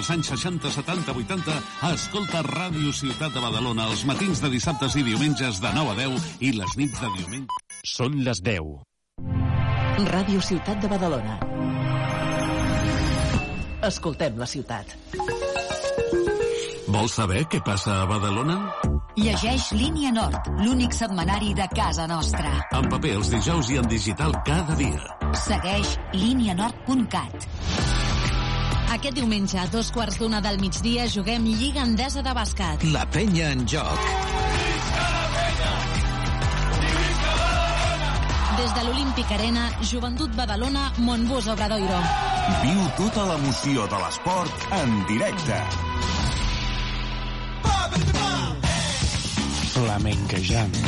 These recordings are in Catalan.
dels anys 60, 70, 80, escolta Ràdio Ciutat de Badalona els matins de dissabtes i diumenges de 9 a 10 i les nits de diumenge. Són les 10. Ràdio Ciutat de Badalona. Escoltem la ciutat. Vols saber què passa a Badalona? Llegeix Línia Nord, l'únic setmanari de casa nostra. En paper els dijous i en digital cada dia. Segueix línianord.cat. Aquest diumenge, a dos quarts d'una del migdia, juguem Lliga Endesa de Bàsquet. La penya en joc. Des de l'Olímpic Arena, Joventut Badalona, Montbus Obradoiro. Viu tota l'emoció de l'esport en directe. Flamenquejant.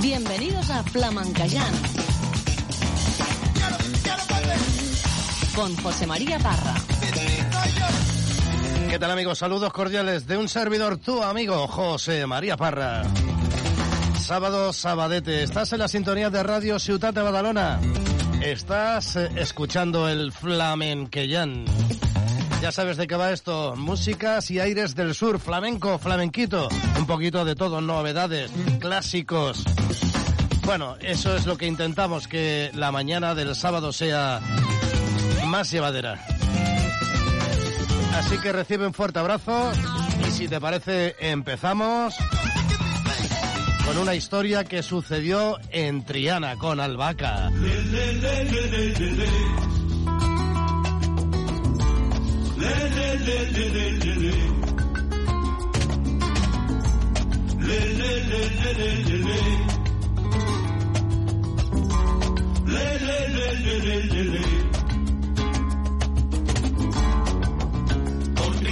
Bienvenidos a Flamenquejant. Con José María Parra. ¿Qué tal amigos? Saludos cordiales de un servidor, tu amigo José María Parra. Sábado, sabadete, estás en la sintonía de Radio Ciutat de Badalona. Estás eh, escuchando el Flamenquellán. Ya sabes de qué va esto. Músicas y aires del sur, flamenco, flamenquito. Un poquito de todo, novedades, clásicos. Bueno, eso es lo que intentamos, que la mañana del sábado sea más llevadera. Así que recibe un fuerte abrazo y si te parece empezamos con una historia que sucedió en Triana con Albaca.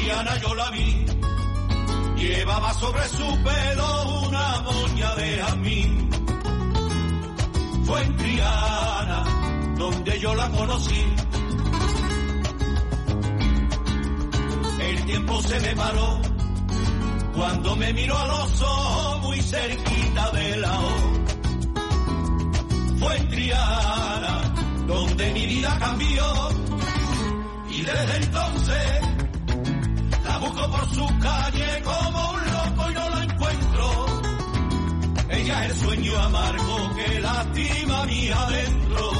Yo la vi, llevaba sobre su pelo una moña de jamín. Fue en Triana donde yo la conocí. El tiempo se me paró cuando me miró a los ojos muy cerquita de la O. Fue en Triana donde mi vida cambió y desde entonces la busco por su calle como un loco y no la encuentro. Ella es el sueño amargo que lastima mi adentro.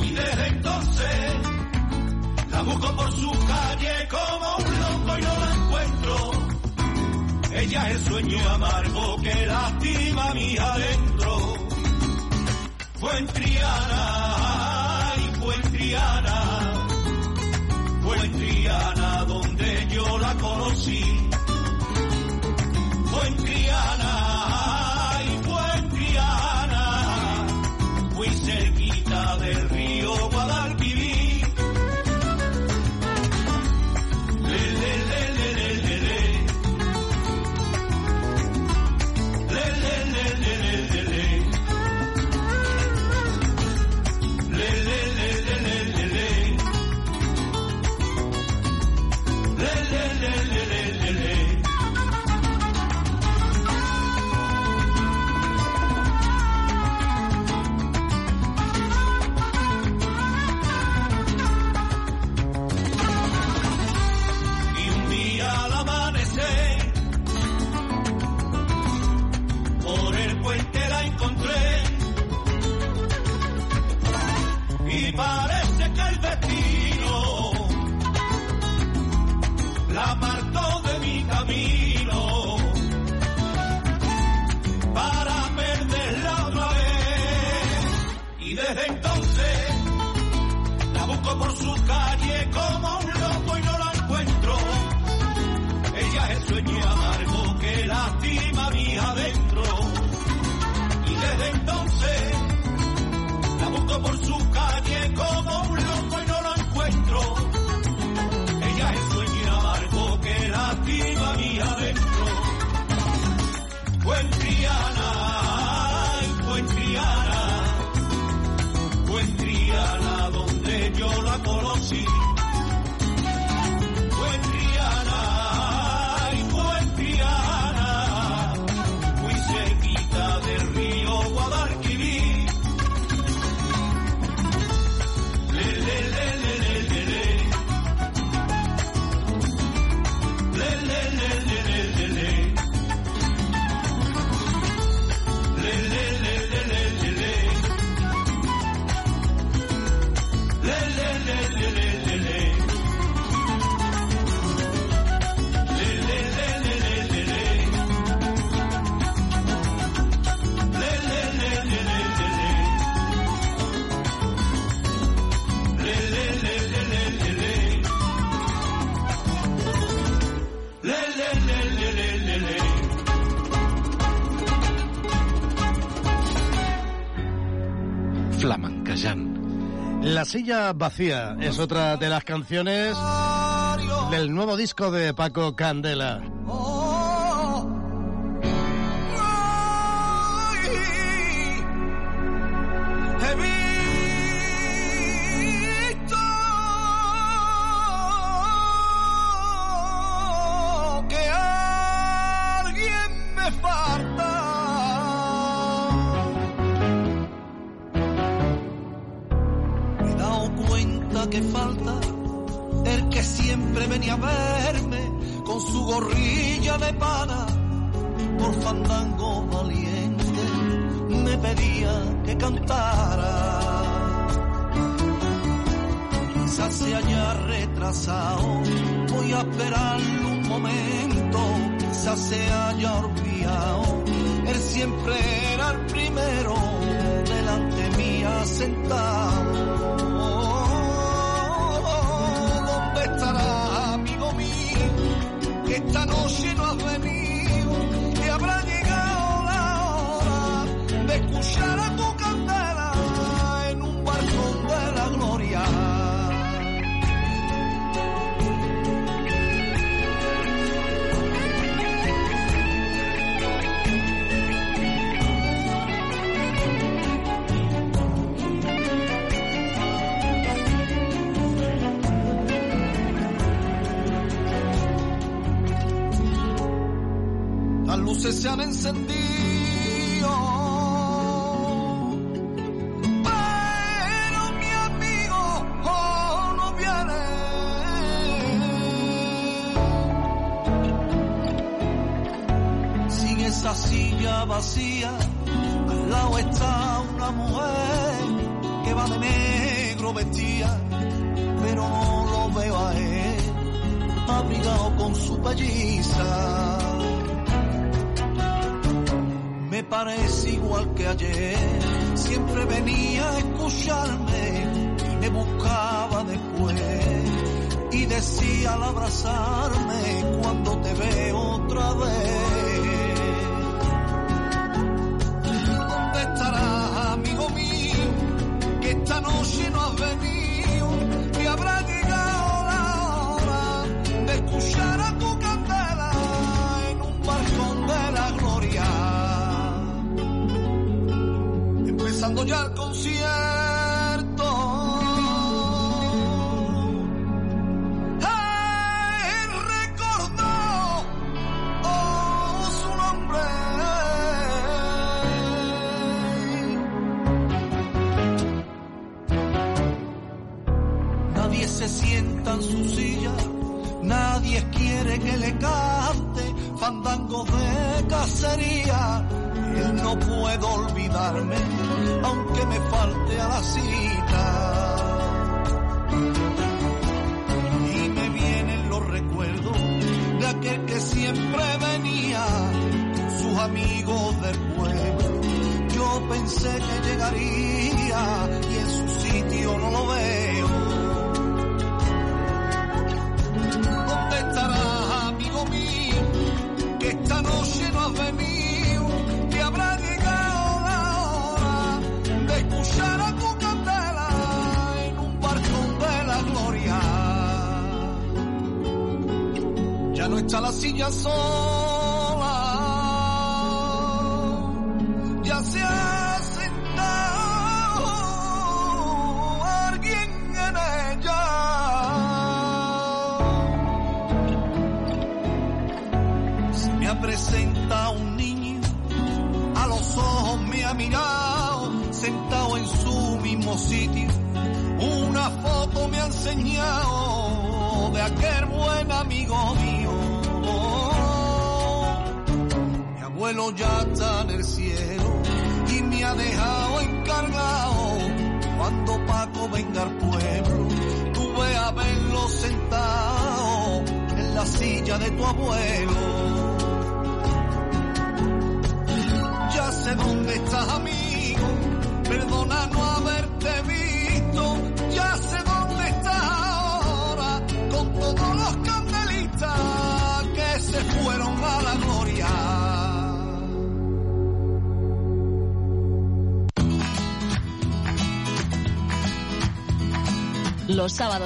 Y desde entonces la busco por su calle como un loco y no la encuentro. Ella es el sueño amargo que lastima mi adentro. Fue en Triana, y fue en Triana, fue en Triana donde conocí. Fue en Triana, Casilla Vacía es otra de las canciones del nuevo disco de Paco Candela. la silla vacía, al lado está una mujer que va de negro vestida, pero no lo veo a él, abrigado con su pelliza. Me parece igual que ayer, siempre venía a escucharme y me buscaba después y decía al abrazarme cuando te veo otra vez. noche no. sería no puedo olvidarme, aunque me falte a la cita. Y me vienen los recuerdos de aquel que siempre venía, sus amigos del pueblo. Yo pensé que llegaría C'ha la signa sopra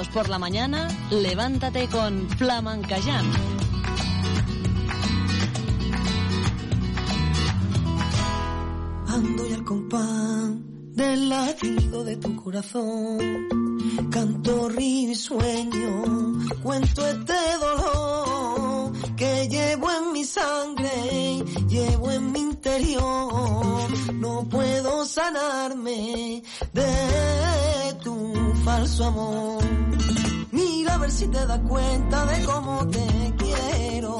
por la mañana, levántate con Flamenca Jam. Ando ya al compás del latido de tu corazón. Ver si te das cuenta de cómo te quiero.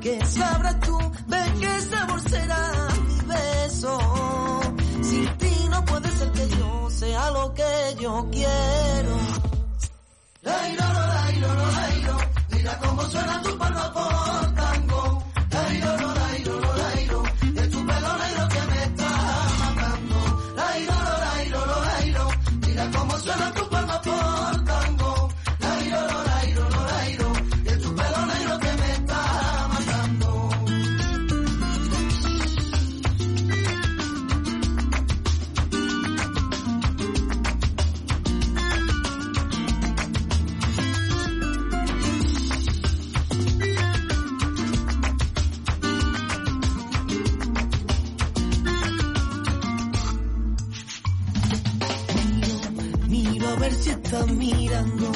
Que sabrás tú, ves qué sabor será mi beso. Sin ti no puede ser que yo sea lo que yo quiero. Lairo, lairo, lairo, mira cómo suena tu palma mirando,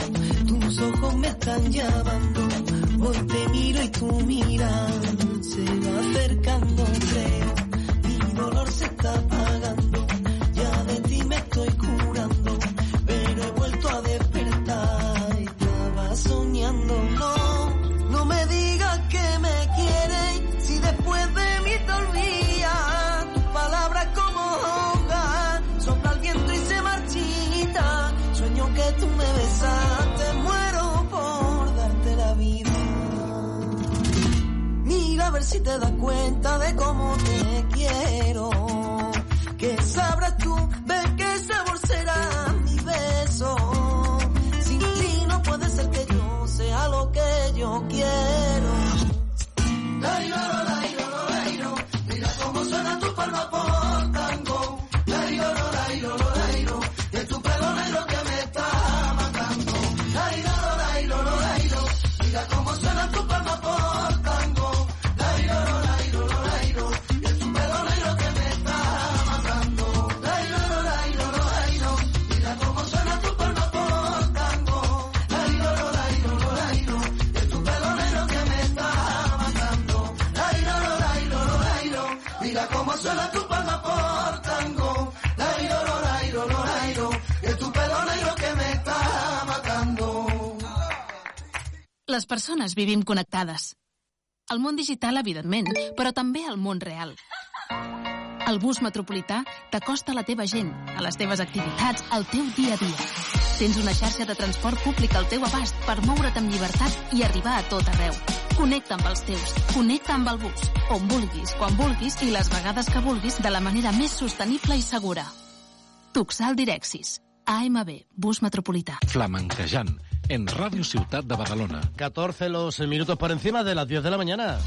tus ojos me están llamando. Hoy te miro y tu mira si te das cuenta Les persones vivim connectades. El món digital, evidentment, però també el món real. El bus metropolità t'acosta a la teva gent, a les teves activitats, al teu dia a dia. Tens una xarxa de transport públic al teu abast per moure't amb llibertat i arribar a tot arreu. Connecta amb els teus, connecta amb el bus, on vulguis, quan vulguis i les vegades que vulguis de la manera més sostenible i segura. Tuxal Direxis. AMB, bus metropolità. Flamenquejant, en Ràdio Ciutat de Badalona. 14 los minutos por encima de las 10 de la mañana.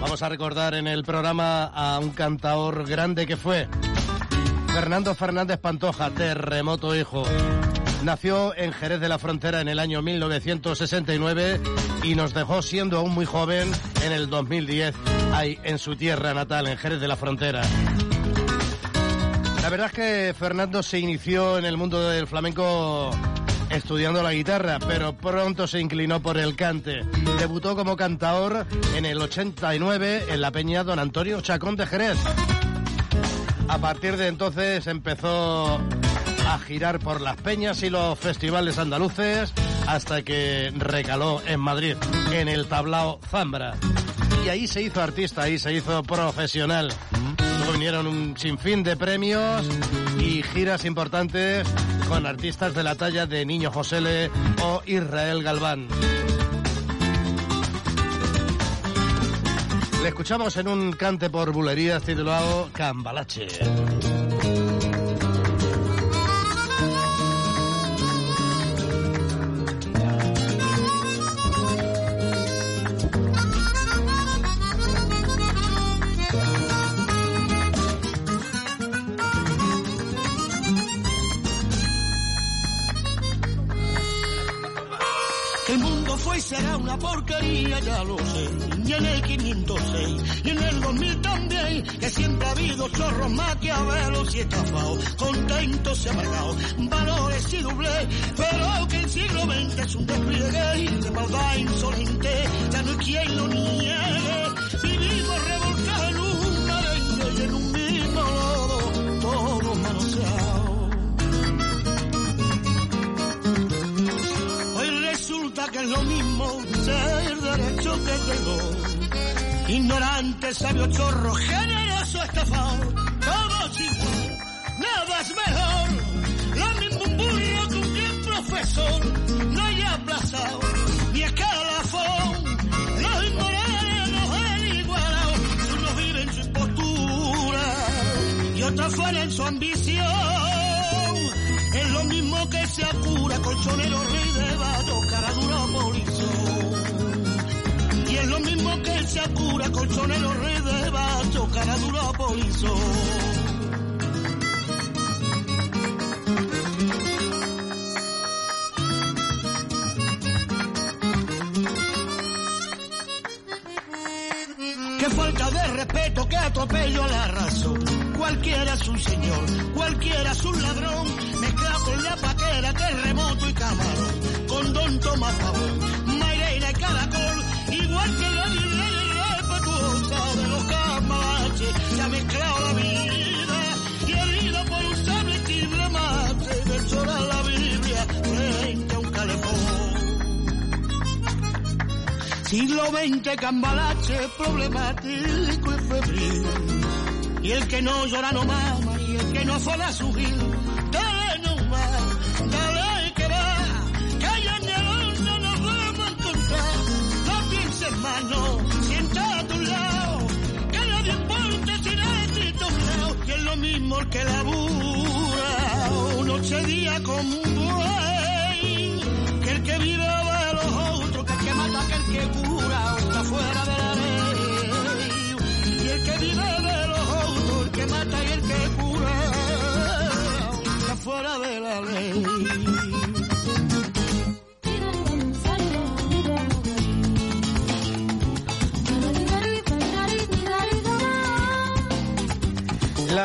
Vamos a recordar en el programa a un cantador grande que fue Fernando Fernández Pantoja, terremoto hijo. Nació en Jerez de la Frontera en el año 1969 y nos dejó siendo aún muy joven en el 2010, ahí en su tierra natal, en Jerez de la Frontera. La verdad es que Fernando se inició en el mundo del flamenco estudiando la guitarra, pero pronto se inclinó por el cante. Debutó como cantador en el 89 en la peña Don Antonio Chacón de Jerez. A partir de entonces empezó a girar por las peñas y los festivales andaluces hasta que recaló en Madrid, en el tablao Zambra. Y ahí se hizo artista, ahí se hizo profesional. Vinieron un sinfín de premios y giras importantes con artistas de la talla de Niño Josele o Israel Galván. Le escuchamos en un cante por bulerías titulado Cambalache. Una porquería, ya lo sé. Y en el 506 y en el 2000 también, que siempre ha habido chorros maquiavelos y estafados, contentos y amargados, valores y doble, pero que el siglo XX es un despliegue de maldad insolente, ya no hay quien lo niegue. Es lo mismo ser derecho que tengo. Ignorante, sabio, chorro, generoso, estafado, todos igual, nada es mejor. Lo mismo un burro que un bien profesor, no hay aplazado, ni escalafón. Los inmorales los han igualado, unos viven su impostura y otros fueran su ambición. Es lo mismo que se apura, colchonero, rey de vato, cara es lo mismo que se apura, colchonero, rey de vato, cara dura, polizón. Falta de respeto, qué atropello a la razón. Cualquiera es un señor, cualquiera es un ladrón. Mezclado con la paquera, terremoto y camarón. Con Don Tomás Pavón, Mairena y Caracol. Igual que la respetuosa de los camaches. Se ha mezclado la vida y herida por un sable tigre mate. Llorar la Biblia frente a un calefón. Siglo XX, cambalache, problemático y febril. Y el que no llora no mama, y el que no fola su. El que labura, noche día como un buey, que el que vive de los otros, que el que mata, que el que cura,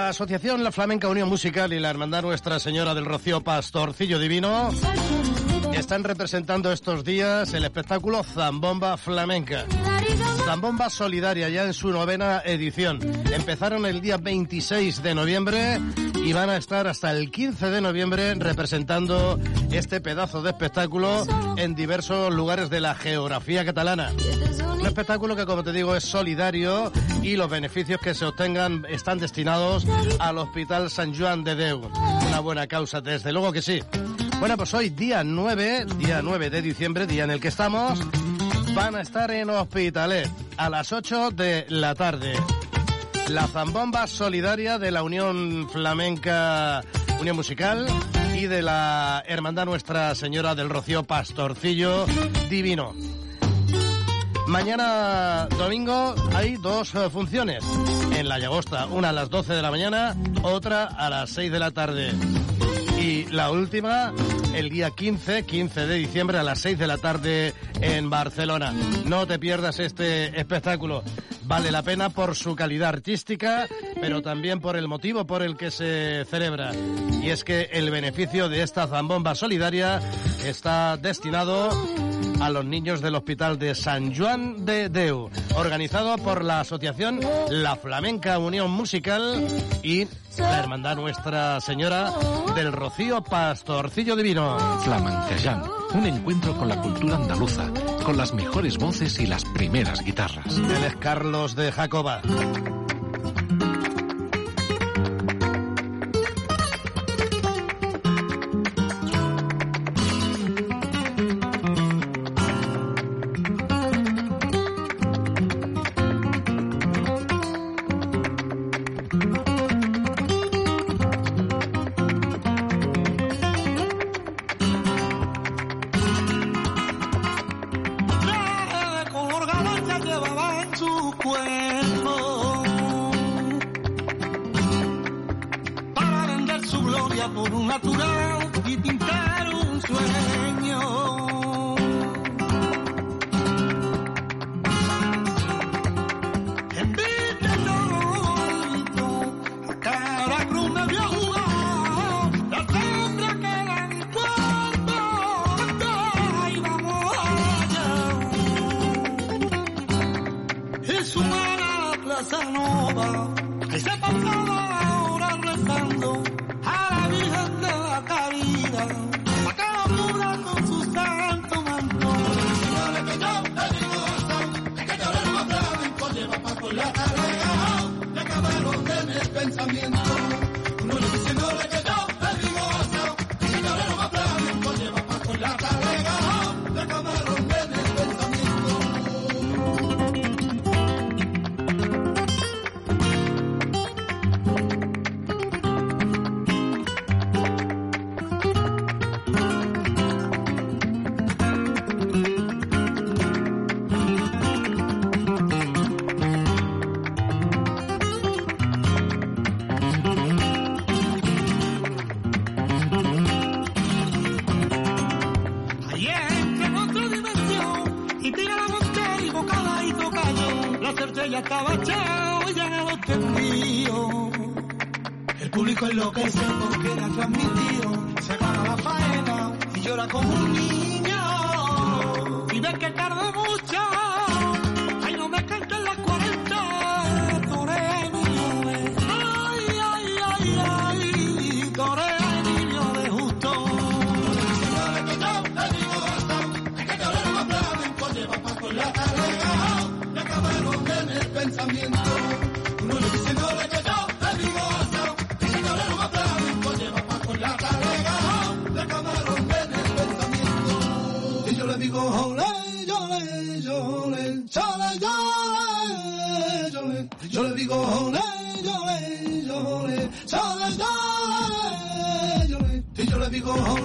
La Asociación La Flamenca Unión Musical y la Hermandad Nuestra Señora del Rocío Pastorcillo Divino están representando estos días el espectáculo Zambomba Flamenca. Zambomba Solidaria ya en su novena edición. Empezaron el día 26 de noviembre y van a estar hasta el 15 de noviembre representando este pedazo de espectáculo en diversos lugares de la geografía catalana. Un espectáculo que, como te digo, es solidario y los beneficios que se obtengan están destinados al Hospital San Juan de Deu. Una buena causa, desde luego que sí. Bueno, pues hoy, día 9, día 9 de diciembre, día en el que estamos, van a estar en Hospitalet a las 8 de la tarde. La zambomba solidaria de la Unión Flamenca, Unión Musical y de la Hermandad Nuestra Señora del Rocío Pastorcillo Divino. Mañana domingo hay dos eh, funciones en la Llagosta, una a las 12 de la mañana, otra a las 6 de la tarde. Y la última el día 15, 15 de diciembre a las 6 de la tarde en Barcelona. No te pierdas este espectáculo. Vale la pena por su calidad artística, pero también por el motivo por el que se celebra. Y es que el beneficio de esta zambomba solidaria está destinado a los niños del Hospital de San Juan de Deu, organizado por la Asociación La Flamenca Unión Musical y la Hermandad Nuestra Señora del Rocío Pastorcillo Divino. Flamencayán, un encuentro con la cultura andaluza, con las mejores voces y las primeras guitarras. Él es Carlos de Jacoba. Pensamiento. No le diciéndole que yo te digo esto, es que yo no flamenco lleva pa' con la talega, le acabaron de mi pensamiento. Y yo le digo, ole, yole, yole, chole, yole, yole. Yo le digo, ole, yole, yole, chole, yole, yole. Y yo le digo, ole,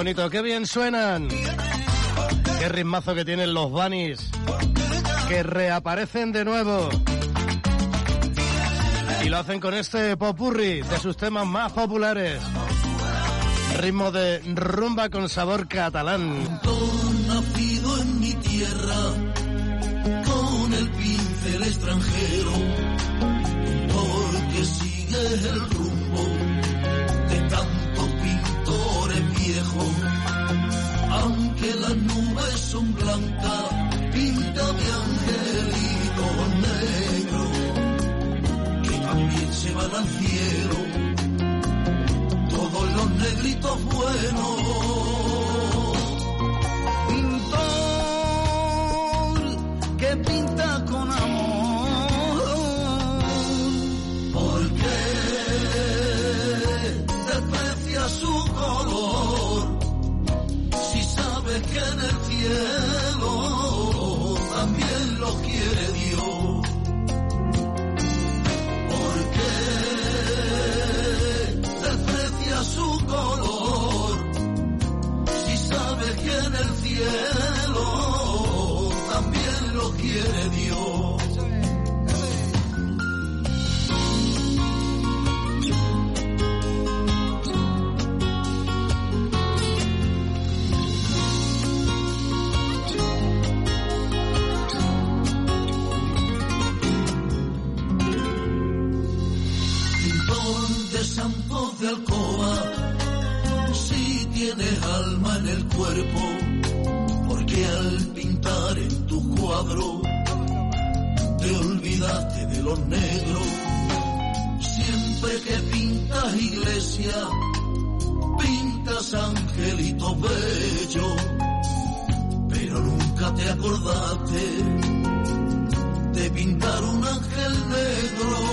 bonito, qué bien suenan. Qué ritmazo que tienen los bunnies. Que reaparecen de nuevo. Y lo hacen con este popurri de sus temas más populares. Ritmo de rumba con sabor catalán. Nacido en mi tierra, con el pincel extranjero, porque sigue el rumbo blanca, pinta mi angelito negro, que también se van al cielo todos los negritos buenos. de alcoba, si tienes alma en el cuerpo, porque al pintar en tu cuadro te olvidaste de los negros. Siempre que pintas iglesia, pintas angelito bello, pero nunca te acordaste de pintar un ángel negro.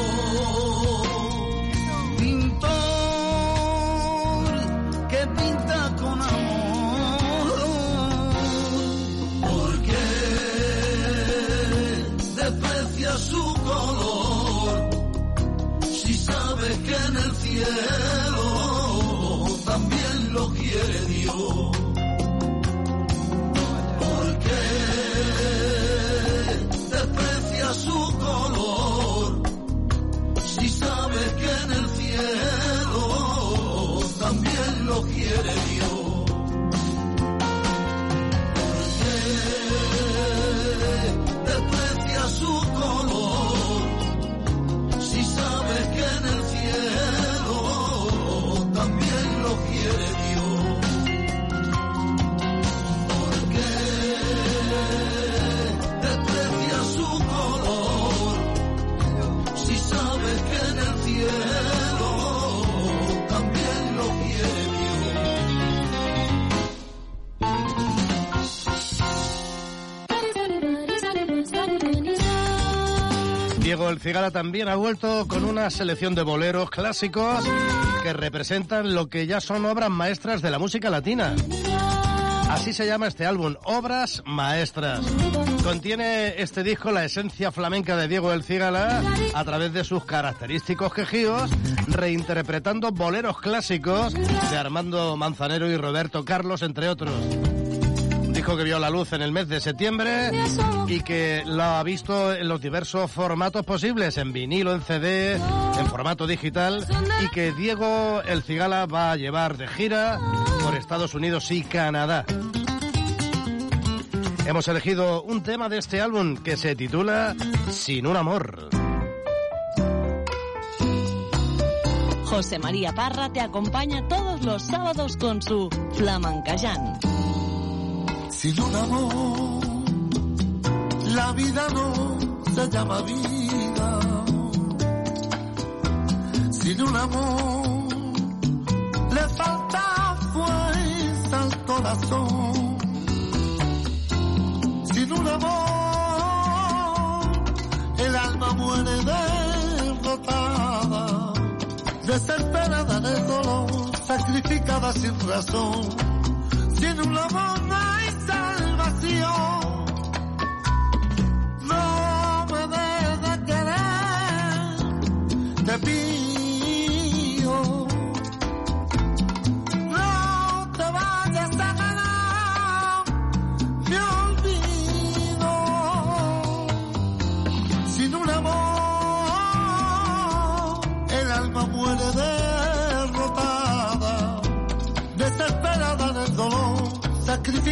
El Cigala también ha vuelto con una selección de boleros clásicos que representan lo que ya son obras maestras de la música latina. Así se llama este álbum, Obras Maestras. Contiene este disco la esencia flamenca de Diego El Cigala a través de sus característicos quejíos, reinterpretando boleros clásicos de Armando Manzanero y Roberto Carlos, entre otros. Disco que vio la luz en el mes de septiembre y que lo ha visto en los diversos formatos posibles, en vinilo, en CD, en formato digital, y que Diego El Cigala va a llevar de gira por Estados Unidos y Canadá. Hemos elegido un tema de este álbum que se titula Sin un amor. José María Parra te acompaña todos los sábados con su Flamancayán. Sin un amor, la vida no se llama vida. Sin un amor, le falta fuerza al corazón. Sin un amor, el alma muere derrotada, desesperada del dolor, sacrificada sin razón. Sin un amor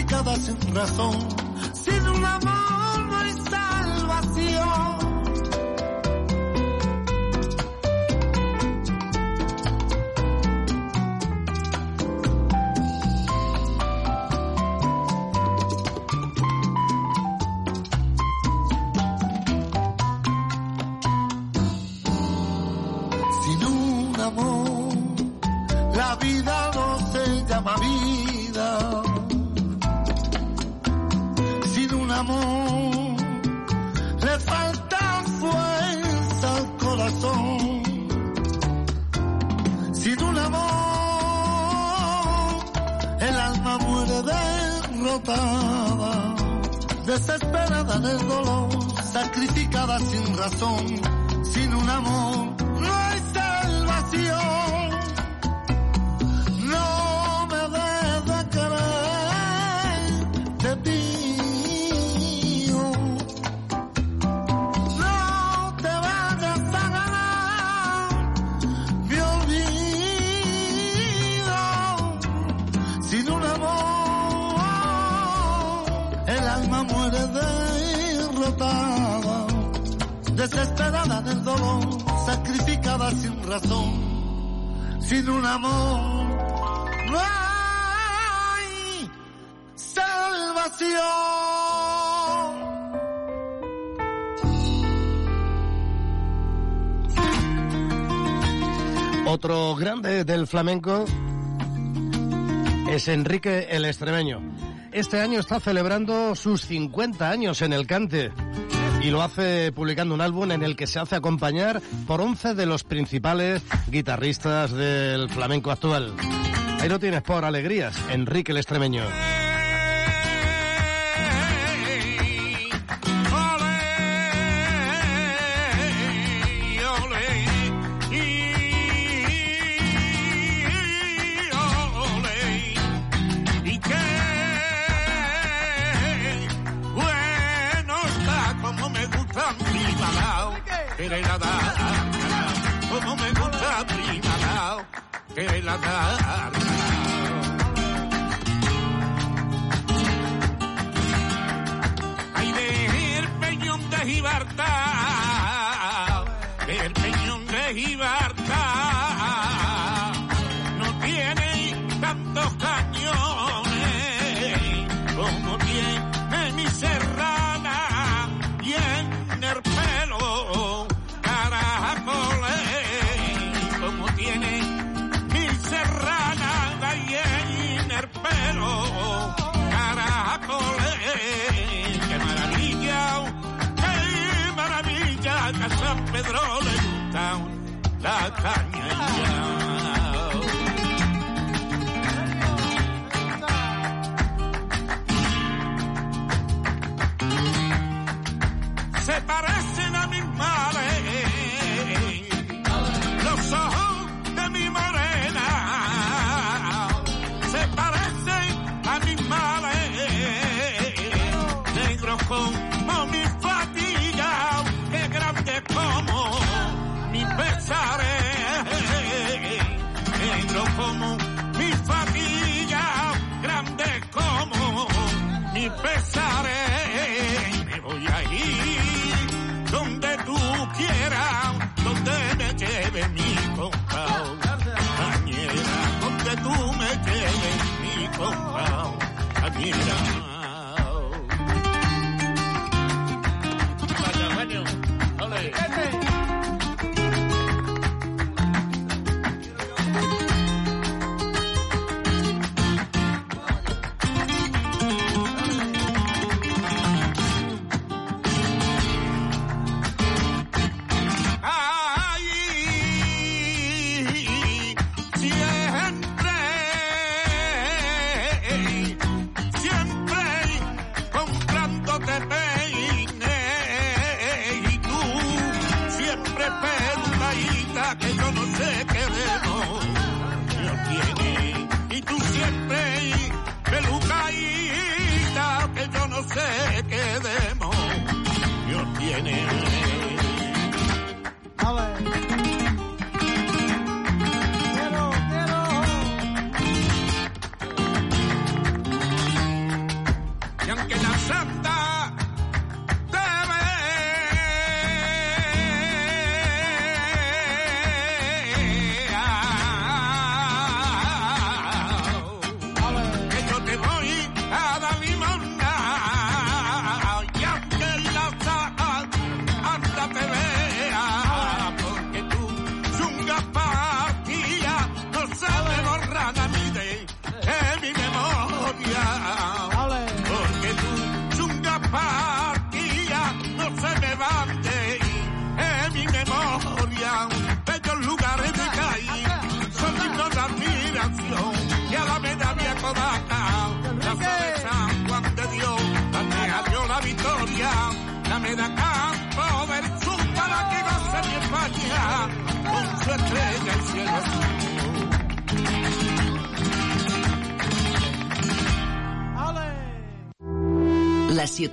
complicadas en razón. flamenco es Enrique el Extremeño. Este año está celebrando sus 50 años en el cante y lo hace publicando un álbum en el que se hace acompañar por 11 de los principales guitarristas del flamenco actual. Ahí lo tienes por alegrías, Enrique el Extremeño. matar. Hay de el peñón de Gibraltar. back.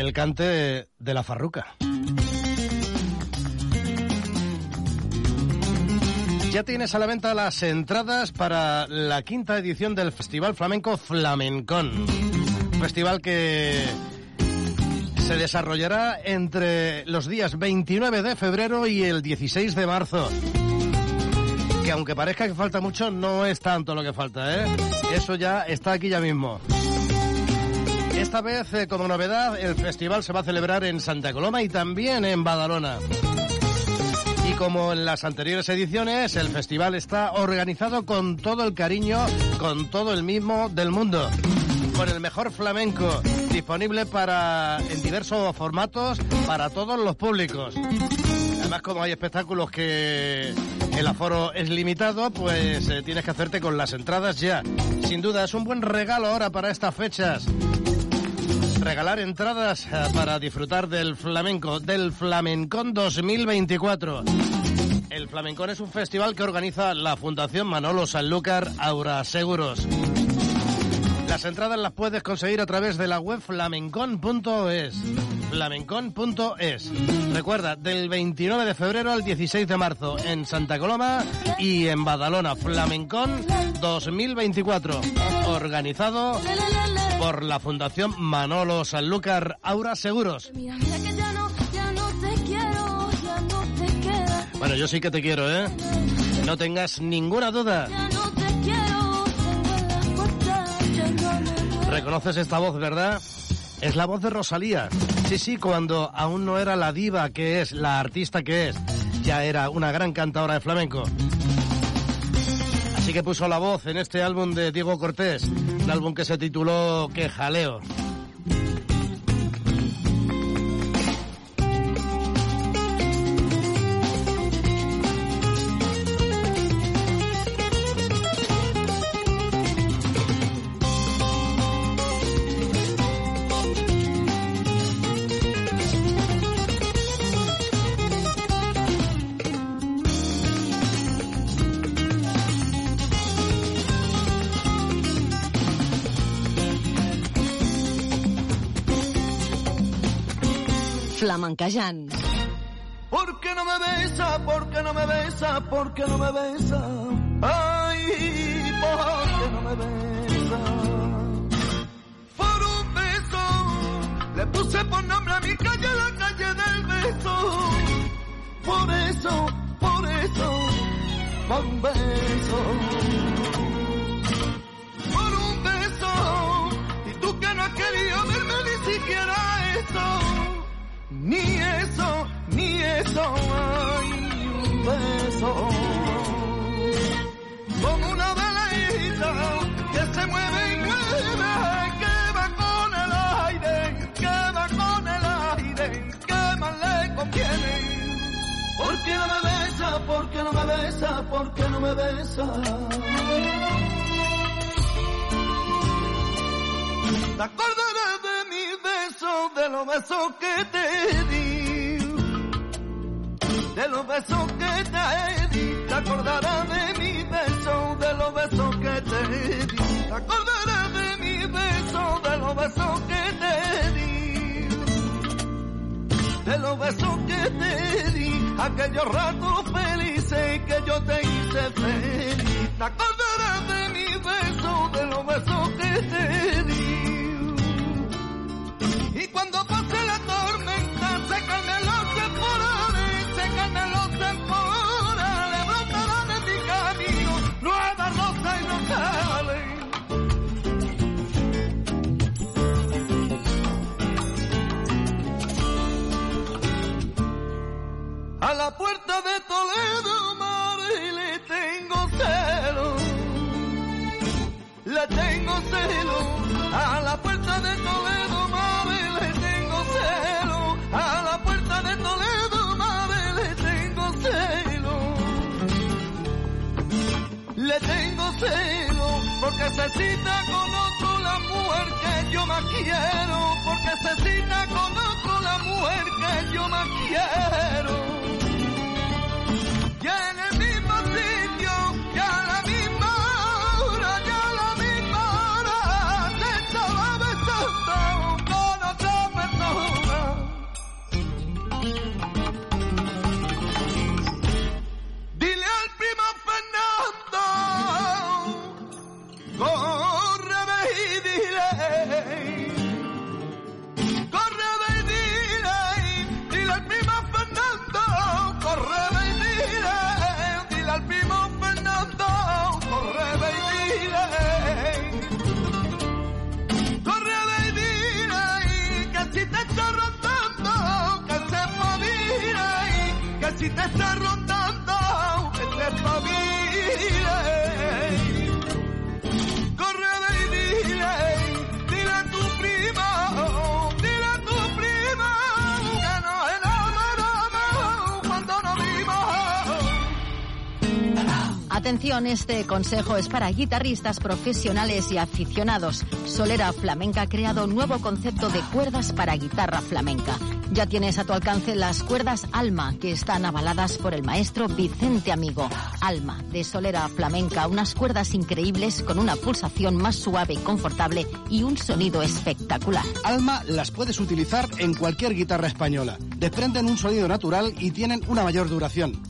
El cante de la farruca. Ya tienes a la venta las entradas para la quinta edición del Festival Flamenco Flamencón. Festival que se desarrollará entre los días 29 de febrero y el 16 de marzo. Que aunque parezca que falta mucho, no es tanto lo que falta, ¿eh? Eso ya está aquí ya mismo. Esta vez, eh, como novedad, el festival se va a celebrar en Santa Coloma y también en Badalona. Y como en las anteriores ediciones, el festival está organizado con todo el cariño, con todo el mismo del mundo. Con el mejor flamenco disponible para en diversos formatos para todos los públicos. Además, como hay espectáculos que el aforo es limitado, pues eh, tienes que hacerte con las entradas ya. Sin duda, es un buen regalo ahora para estas fechas regalar entradas eh, para disfrutar del flamenco, del Flamencón 2024. El Flamencón es un festival que organiza la Fundación Manolo Sanlúcar Aura Seguros. Las entradas las puedes conseguir a través de la web flamencon.es. Flamencon.es. Recuerda, del 29 de febrero al 16 de marzo en Santa Coloma y en Badalona. Flamencón 2024. Organizado por la Fundación Manolo Sanlúcar Aura Seguros. Bueno, yo sí que te quiero, ¿eh? No tengas ninguna duda. ¿Reconoces esta voz, verdad? Es la voz de Rosalía. Sí, sí, cuando aún no era la diva que es, la artista que es, ya era una gran cantadora de flamenco. Así que puso la voz en este álbum de Diego Cortés, un álbum que se tituló Que jaleo. Flamencajant. ¿Por qué no me besa? ¿Por qué no me besa? ¿Por qué no me besa? Ay, ¿por qué no me besa? Por un beso le puse por nombre a mi calle la calle del beso. Por eso, por eso, por un beso. Por un beso. Y tú que no has querido verme ni siquiera eso. Ni eso, ni eso, hay un beso. Como una velita que se mueve y mueve, que va con el aire, que va con el aire, que más le conviene. ¿Por qué no me besa? ¿Por qué no me besa? ¿Por qué no me besa? ¿Te acordarás de mi beso, de los besos que te di? De los besos que te di, te acordarás de mi beso, de los besos que te di. Te acordarás de mi beso, de los besos que te di. De los besos que te di, aquellos ratos felices que yo te hice feliz. Te acordarás de mi beso, de los besos que te di cuando se cita con otro la mujer que yo más quiero. Porque se cita con otro la mujer que yo más quiero. Te está rondando, que se espabile. Corre ve y dile, dile a tu prima, dile a tu prima, que nos enamoramos cuando nos vimos. Atención, este consejo es para guitarristas profesionales y aficionados. Solera Flamenca ha creado un nuevo concepto de cuerdas para guitarra flamenca. Ya tienes a tu alcance las cuerdas Alma, que están avaladas por el maestro Vicente Amigo. Alma, de Solera Flamenca, unas cuerdas increíbles con una pulsación más suave y confortable y un sonido espectacular. Alma las puedes utilizar en cualquier guitarra española. Desprenden un sonido natural y tienen una mayor duración.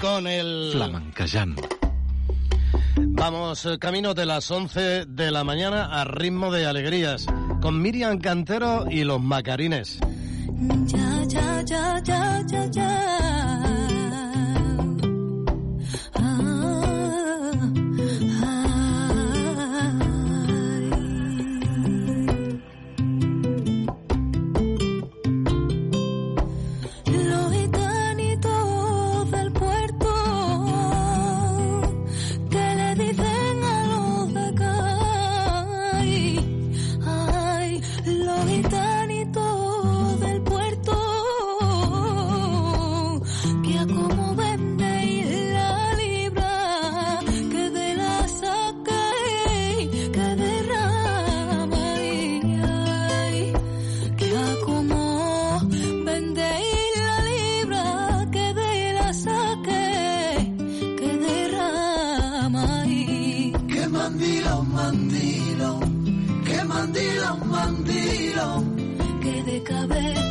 con el... Flamancayán. Vamos, eh, camino de las 11 de la mañana a ritmo de alegrías, con Miriam Cantero y los Macarines. Ya, ya, ya, ya, ya, ya. un vampiro que decabe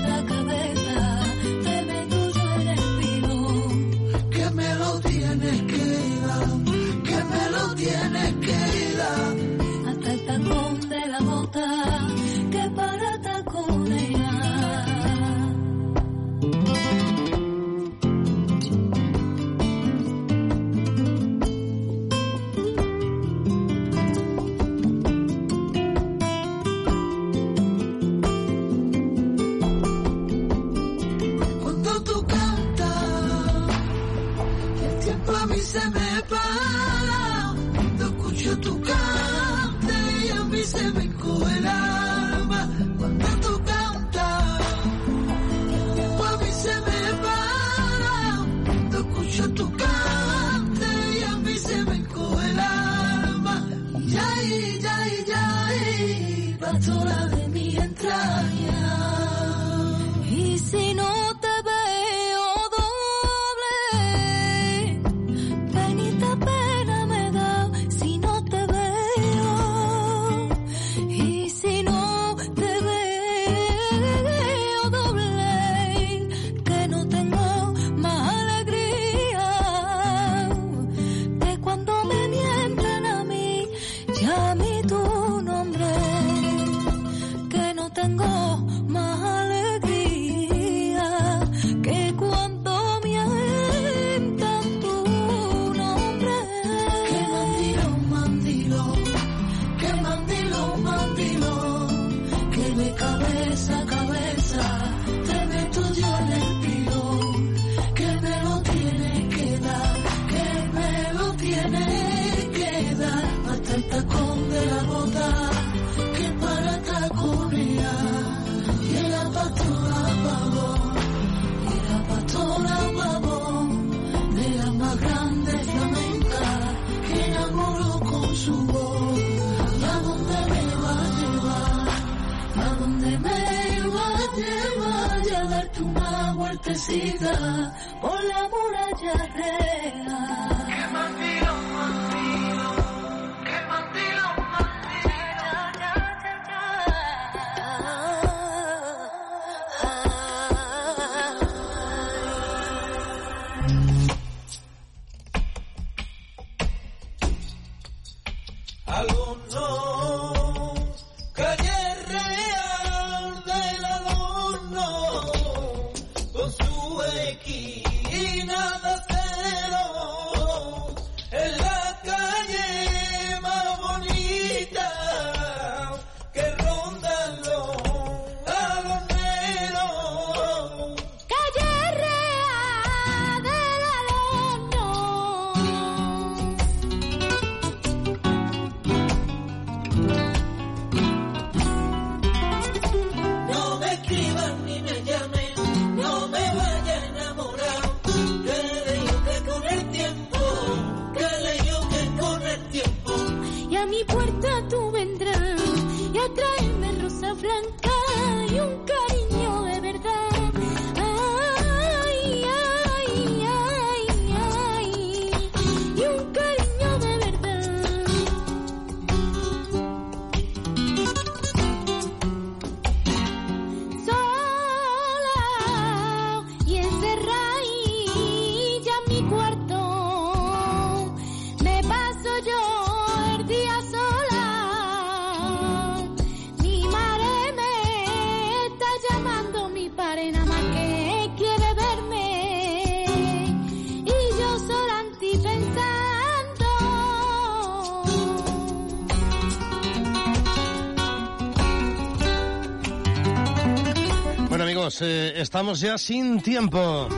estamos ya sin tiempo.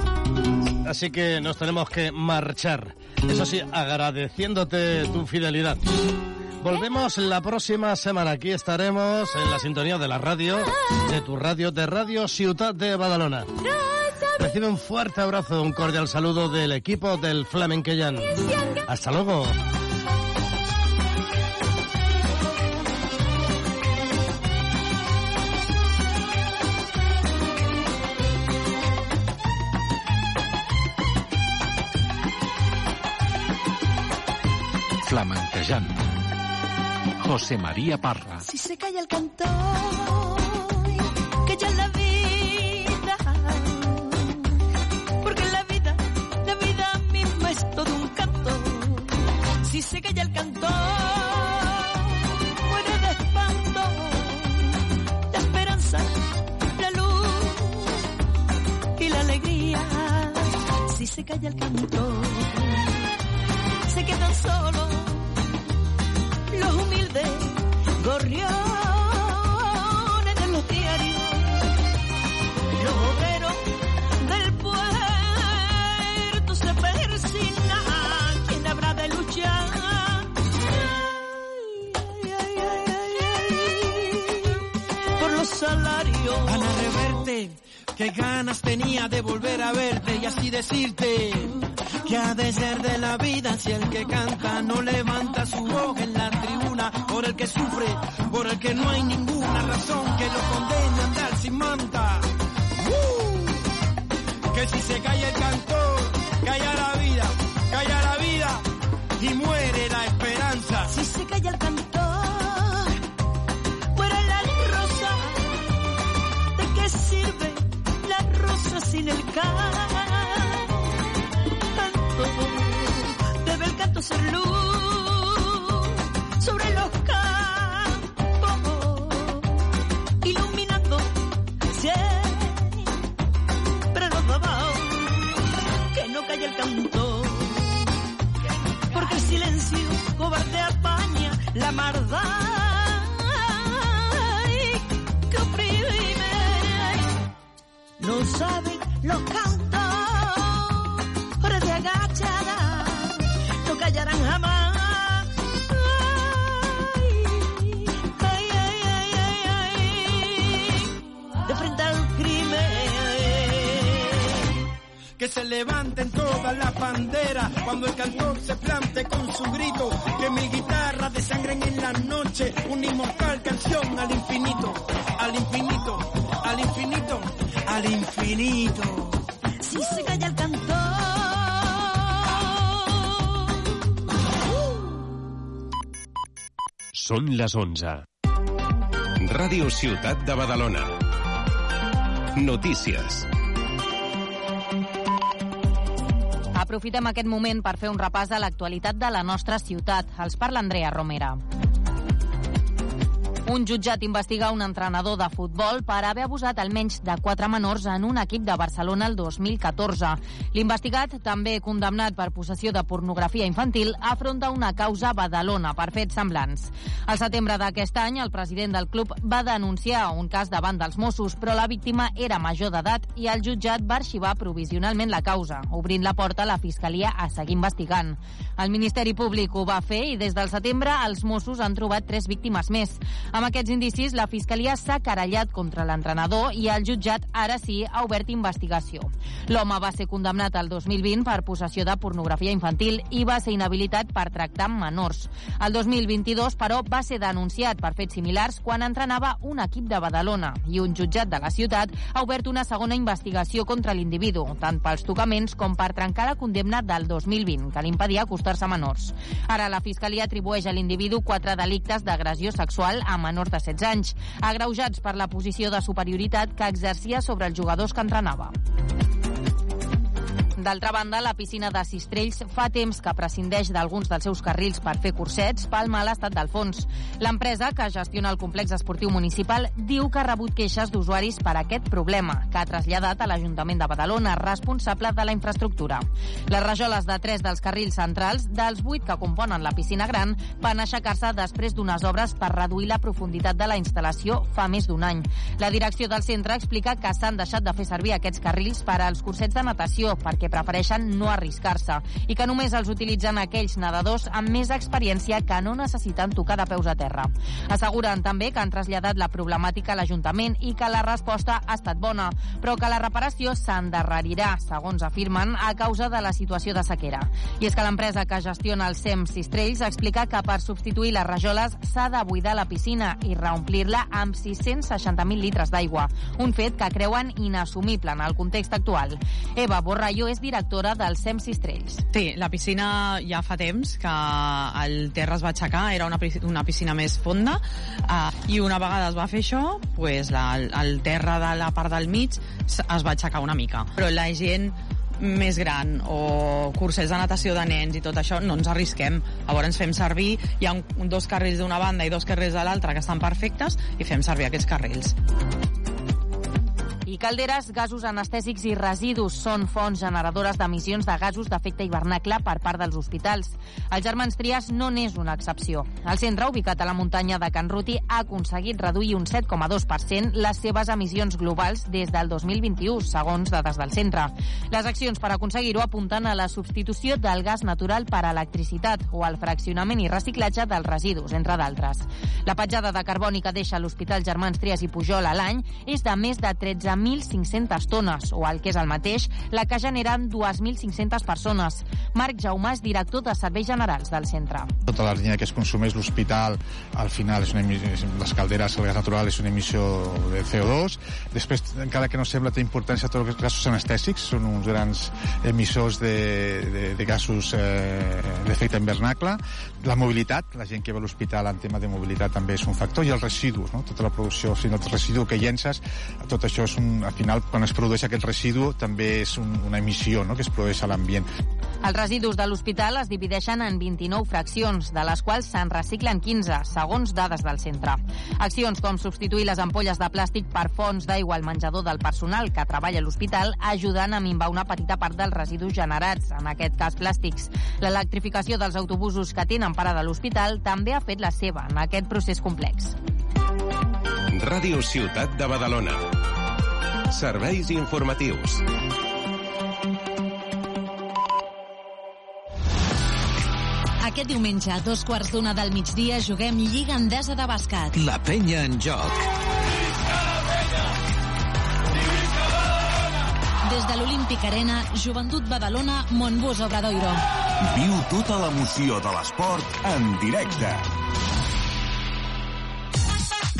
Así que nos tenemos que marchar. Eso sí, agradeciéndote tu fidelidad. Volvemos la próxima semana. Aquí estaremos en la sintonía de la radio, de tu radio, de Radio Ciutat de Badalona. Recibe un fuerte abrazo, un cordial saludo del equipo del Flamenquellán. Hasta luego. José María Parra. Si se calla el cantor, que ya la vida. Porque la vida, la vida misma es todo un canto. Si se calla el cantor, muere de espanto. La esperanza, la luz y la alegría. Si se calla el cantor, se quedan solos los humildes gorriones de los diarios, los obreros del puerto se persignan, ¿quién habrá de luchar? Por los salarios. Ana Reverte, qué ganas tenía de volver a verte y así decirte que ha de ser de la vida si el que canta no levanta su voz en la tribuna por el que sufre, por el que no hay ninguna razón que lo condene a andar sin manta. ¡Uh! Que si se calla el cantor, calla la vida, calla la vida y muere la esperanza. Si se calla el cantor, fuera la rosa, ¿de qué sirve la rosa sin el canto? Ser luz sobre los campos, iluminando siempre los dabaos. Que no calle el canto, porque el silencio cobarde apaña la maldad. No saben los cantores que se levanten todas las banderas cuando el cantor se plante con su grito, que mi guitarra desangren en la noche una inmortal canción al infinito, al infinito, al infinito, al infinito. Si se calla el cantor. Són les 11. Ràdio Ciutat de Badalona. Notícies. Aprofitem aquest moment per fer un repàs de l'actualitat de la nostra ciutat. Els parla Andrea Romera. Un jutjat investiga un entrenador de futbol per haver abusat almenys de quatre menors en un equip de Barcelona el 2014. L'investigat, també condemnat per possessió de pornografia infantil, afronta una causa a Badalona per fets semblants. Al setembre d'aquest any, el president del club va denunciar un cas davant dels Mossos, però la víctima era major d'edat i el jutjat va arxivar provisionalment la causa, obrint la porta a la Fiscalia a seguir investigant. El Ministeri Públic ho va fer i des del setembre els Mossos han trobat tres víctimes més. Amb aquests indicis, la Fiscalia s'ha querellat contra l'entrenador i el jutjat ara sí ha obert investigació. L'home va ser condemnat el 2020 per possessió de pornografia infantil i va ser inhabilitat per tractar amb menors. El 2022, però, va ser denunciat per fets similars quan entrenava un equip de Badalona i un jutjat de la ciutat ha obert una segona investigació contra l'individu, tant pels tocaments com per trencar la condemna del 2020, que li impedia acostar-se a menors. Ara la Fiscalia atribueix a l'individu quatre delictes d'agressió sexual a menors de 16 anys, agreujats per la posició de superioritat que exercia sobre els jugadors que entrenava. D'altra banda, la piscina de Sistrells fa temps que prescindeix d'alguns dels seus carrils per fer cursets pel mal estat del fons. L'empresa, que gestiona el complex esportiu municipal, diu que ha rebut queixes d'usuaris per aquest problema, que ha traslladat a l'Ajuntament de Badalona, responsable de la infraestructura. Les rajoles de tres dels carrils centrals, dels vuit que componen la piscina gran, van aixecar-se després d'unes obres per reduir la profunditat de la instal·lació fa més d'un any. La direcció del centre explica que s'han deixat de fer servir aquests carrils per als cursets de natació perquè prefereixen no arriscar-se i que només els utilitzen aquells nedadors amb més experiència que no necessiten tocar de peus a terra. Asseguren també que han traslladat la problemàtica a l'Ajuntament i que la resposta ha estat bona, però que la reparació s'endarrerirà, segons afirmen, a causa de la situació de sequera. I és que l'empresa que gestiona el SEM Sistrells explica que per substituir les rajoles s'ha de buidar la piscina i reomplir-la amb 660.000 litres d'aigua, un fet que creuen inassumible en el context actual. Eva Borrallo és directora del SEM Sistrells. Sí, la piscina ja fa temps que el terra es va aixecar, era una, una piscina més fonda, uh, i una vegada es va fer això, pues la, el terra de la part del mig es va aixecar una mica. Però la gent més gran o cursets de natació de nens i tot això, no ens arrisquem. Llavors ens fem servir, hi ha un, dos carrils d'una banda i dos carrils de l'altra que estan perfectes i fem servir aquests carrils. I calderes, gasos anestèsics i residus són fonts generadores d'emissions de gasos d'efecte hivernacle per part dels hospitals. El Germans Trias no n'és una excepció. El centre, ubicat a la muntanya de Can Ruti, ha aconseguit reduir un 7,2% les seves emissions globals des del 2021, segons dades del centre. Les accions per aconseguir-ho apunten a la substitució del gas natural per electricitat o al fraccionament i reciclatge dels residus, entre d'altres. La petjada de carboni que deixa l'Hospital Germans Trias i Pujol a l'any és de més de 13 1.500 tones, o el que és el mateix, la que generen 2.500 persones. Marc Jaumàs, director de Serveis Generals del centre. Tota la línia que es consumeix l'hospital, al final, és una emissió, les calderes, el gas natural és una emissió de CO2. Després, encara que no sembla, té importància tots els gasos anestèsics, són uns grans emissors de, de, de gasos eh, d'efecte invernacle. La mobilitat, la gent que va a l'hospital en tema de mobilitat també és un factor, i els residus, no? tota la producció, sigui, el residu que llences, tot això és un al final, quan es produeix aquest residu, també és un, una emissió no?, que es produeix a l'ambient. Els residus de l'hospital es divideixen en 29 fraccions, de les quals se'n reciclen 15, segons dades del centre. Accions com substituir les ampolles de plàstic per fonts d'aigua al menjador del personal que treballa a l'hospital ajuden a minvar una petita part dels residus generats, en aquest cas plàstics. L'electrificació dels autobusos que tenen parada a l'hospital també ha fet la seva en aquest procés complex. Ràdio Ciutat de Badalona. Serveis informatius. Aquest diumenge, a dos quarts d'una del migdia, juguem Lliga Endesa de Bàsquet. La penya en joc. Des de l'Olímpic Arena, Joventut Badalona, Montbus Obradoiro. Viu tota l'emoció de l'esport en directe.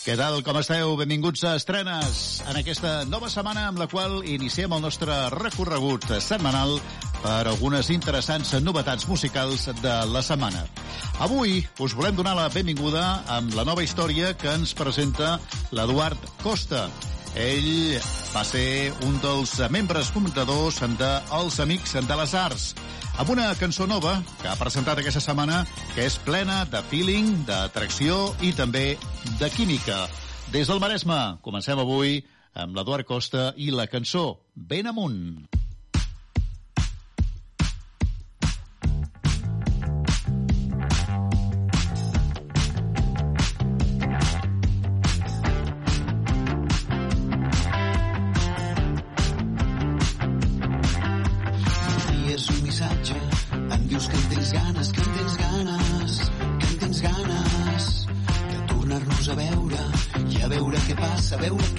Què tal, com esteu? Benvinguts a Estrenes en aquesta nova setmana amb la qual iniciem el nostre recorregut setmanal per algunes interessants novetats musicals de la setmana. Avui us volem donar la benvinguda amb la nova història que ens presenta l'Eduard Costa. Ell va ser un dels membres fundadors de Els Amics de les Arts, amb una cançó nova que ha presentat aquesta setmana que és plena de feeling, d'atracció i també de química. Des del Maresme, comencem avui amb l'Eduard Costa i la cançó Ben amunt.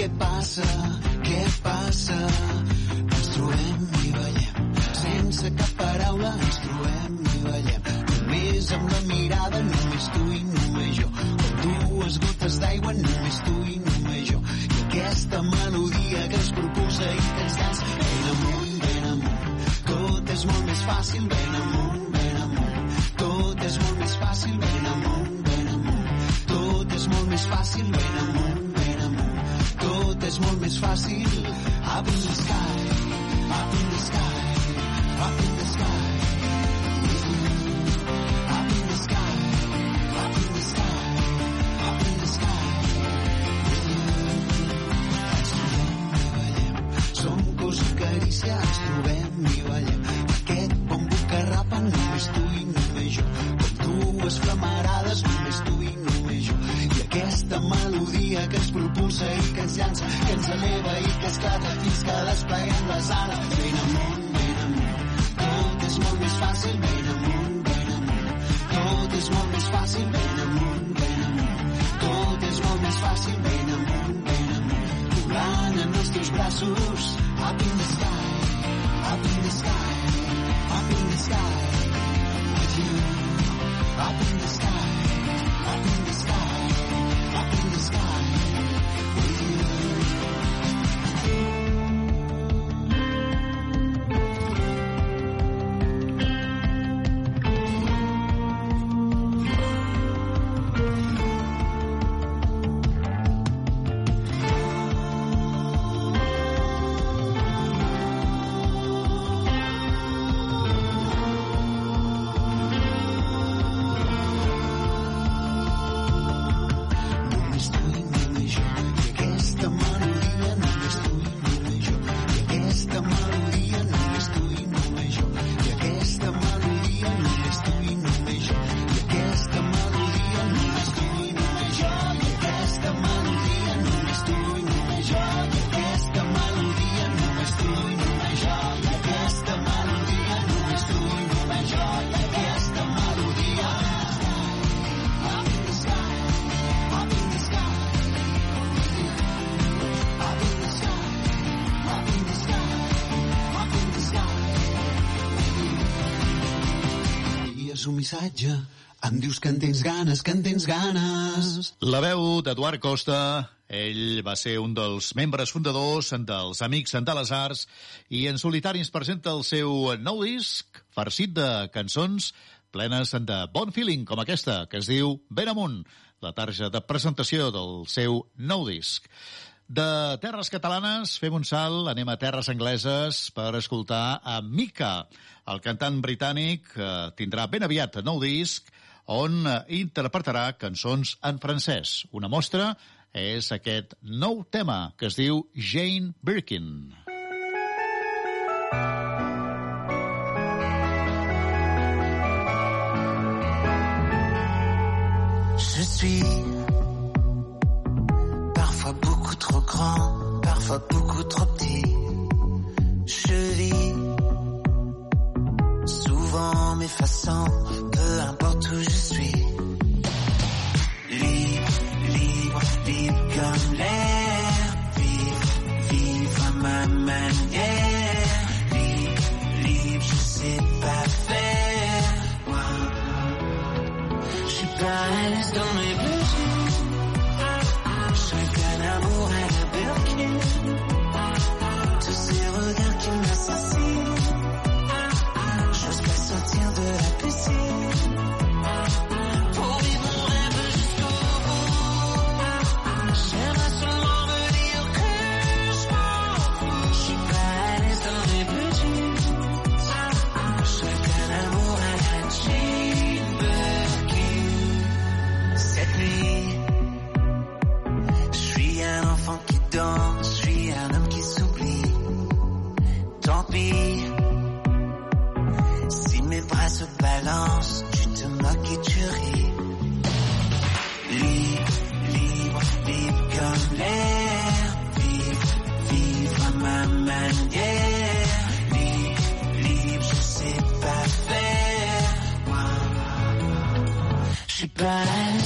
Què passa, què passa. Ens trobem i veiem, sense cap paraula, ens trobem i veiem. Només amb la mirada, només tu i només jo. Com dues gotes d'aigua, només tu i només jo. I aquesta melodia que ens propulsa i que ens llança ben amunt, ben amunt. Tot és molt més fàcil, ben amunt, ben amunt. Tot és molt més fàcil, ben amunt, ben amunt. Tot és molt més fàcil, ben amunt. Tot és molt més fàcil. Up in the sky, up in the sky, up in the sky. Up the sky, the sky. Ens trobem i ballem. Som cos i carícia, només tu i només jo. Com dues flamarades melodia que ens propulsa i que ens llança, que ens eleva i que esclata fins que despleguem les ales. Ben amunt, ben amunt. Tot és molt més fàcil, ben amunt, ben amunt. Tot és molt més fàcil, ben amunt, ben amunt. Tot és molt més fàcil, ben amunt, ben amunt. Volant en els teus braços, up in the sky, up in the sky, up in the sky, with you. Up in the sky, missatge, em dius que en tens ganes, que en tens ganes. La veu d'Eduard Costa, ell va ser un dels membres fundadors dels Amics de les Arts i en solitari ens presenta el seu nou disc farcit de cançons plenes de bon feeling, com aquesta, que es diu Ben amunt, la tarja de presentació del seu nou disc. De terres catalanes fem un salt, anem a terres angleses per escoltar a Mika, el cantant britànic que tindrà ben aviat nou disc on eh, interpretarà cançons en francès. Una mostra és aquest nou tema que es diu Jane Birkin. Je suis parfois beaucoup trop grand, parfois beaucoup trop petit. Je vis souvent m'effaçant, peu importe où je suis. right.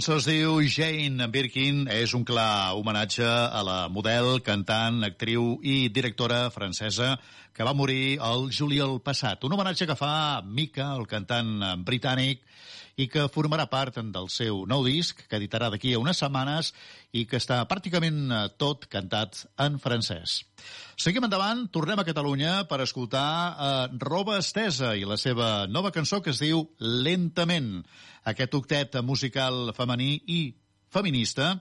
Cançó es diu Jane Birkin, és un clar homenatge a la model, cantant, actriu i directora francesa que va morir el juliol passat. Un homenatge que fa Mika, el cantant britànic, i que formarà part del seu nou disc, que editarà d'aquí a unes setmanes i que està pràcticament eh, tot cantat en francès. Seguim endavant, tornem a Catalunya per escoltar eh, Roba Estesa i la seva nova cançó que es diu Lentament. Aquest octet musical femení i feminista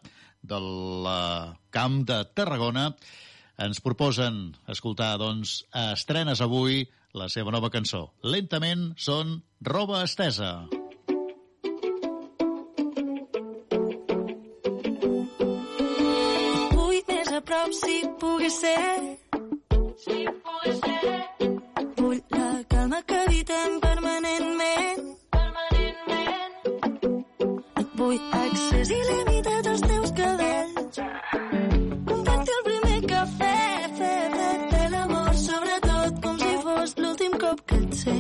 del eh, camp de Tarragona ens proposen escoltar, doncs, estrenes avui la seva nova cançó. Lentament són Roba Estesa. Vull prop si pogués ser. Si pogués ser. Vull la calma que evitem permanentment. Permanentment. Et vull accés il·limitat als teus cabells. Compartir el primer cafè, fer-te de l'amor, sobretot com si fos l'últim cop que et sé.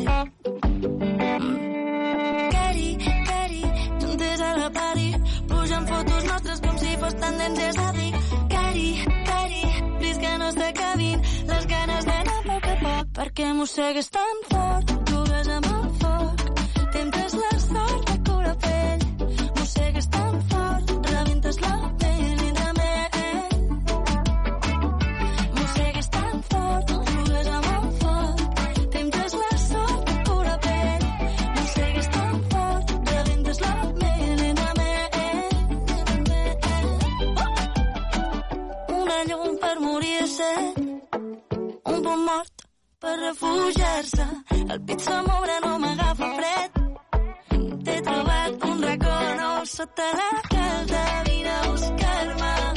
Cari, cari, juntes a la pari, pujant fotos nostres com si fos tendències a dir. Perquè mossegues tan fort, refugiar-se. El pit se m'obre, no m'agafa fred. T'he trobat un racó nou sota la calda, vine a buscar-me.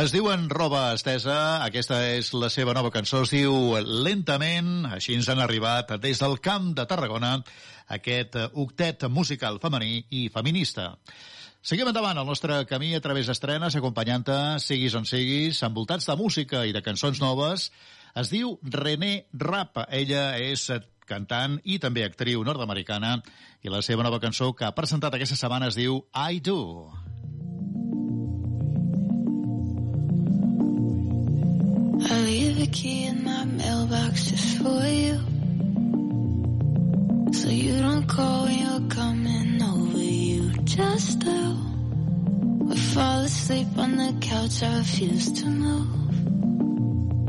Es diuen Roba Estesa, aquesta és la seva nova cançó, es diu Lentament, així ens han arribat des del camp de Tarragona aquest octet musical femení i feminista. Seguim endavant el nostre camí a través d'estrenes, acompanyant-te, siguis on siguis, envoltats de música i de cançons noves. Es diu René Rap. Ella és cantant i també actriu nord-americana i la seva nova cançó que ha presentat aquesta setmana es diu I Do. I leave a key in my mailbox just for you. So you don't call when you're coming over. You just do. We fall asleep on the couch. I refuse to move.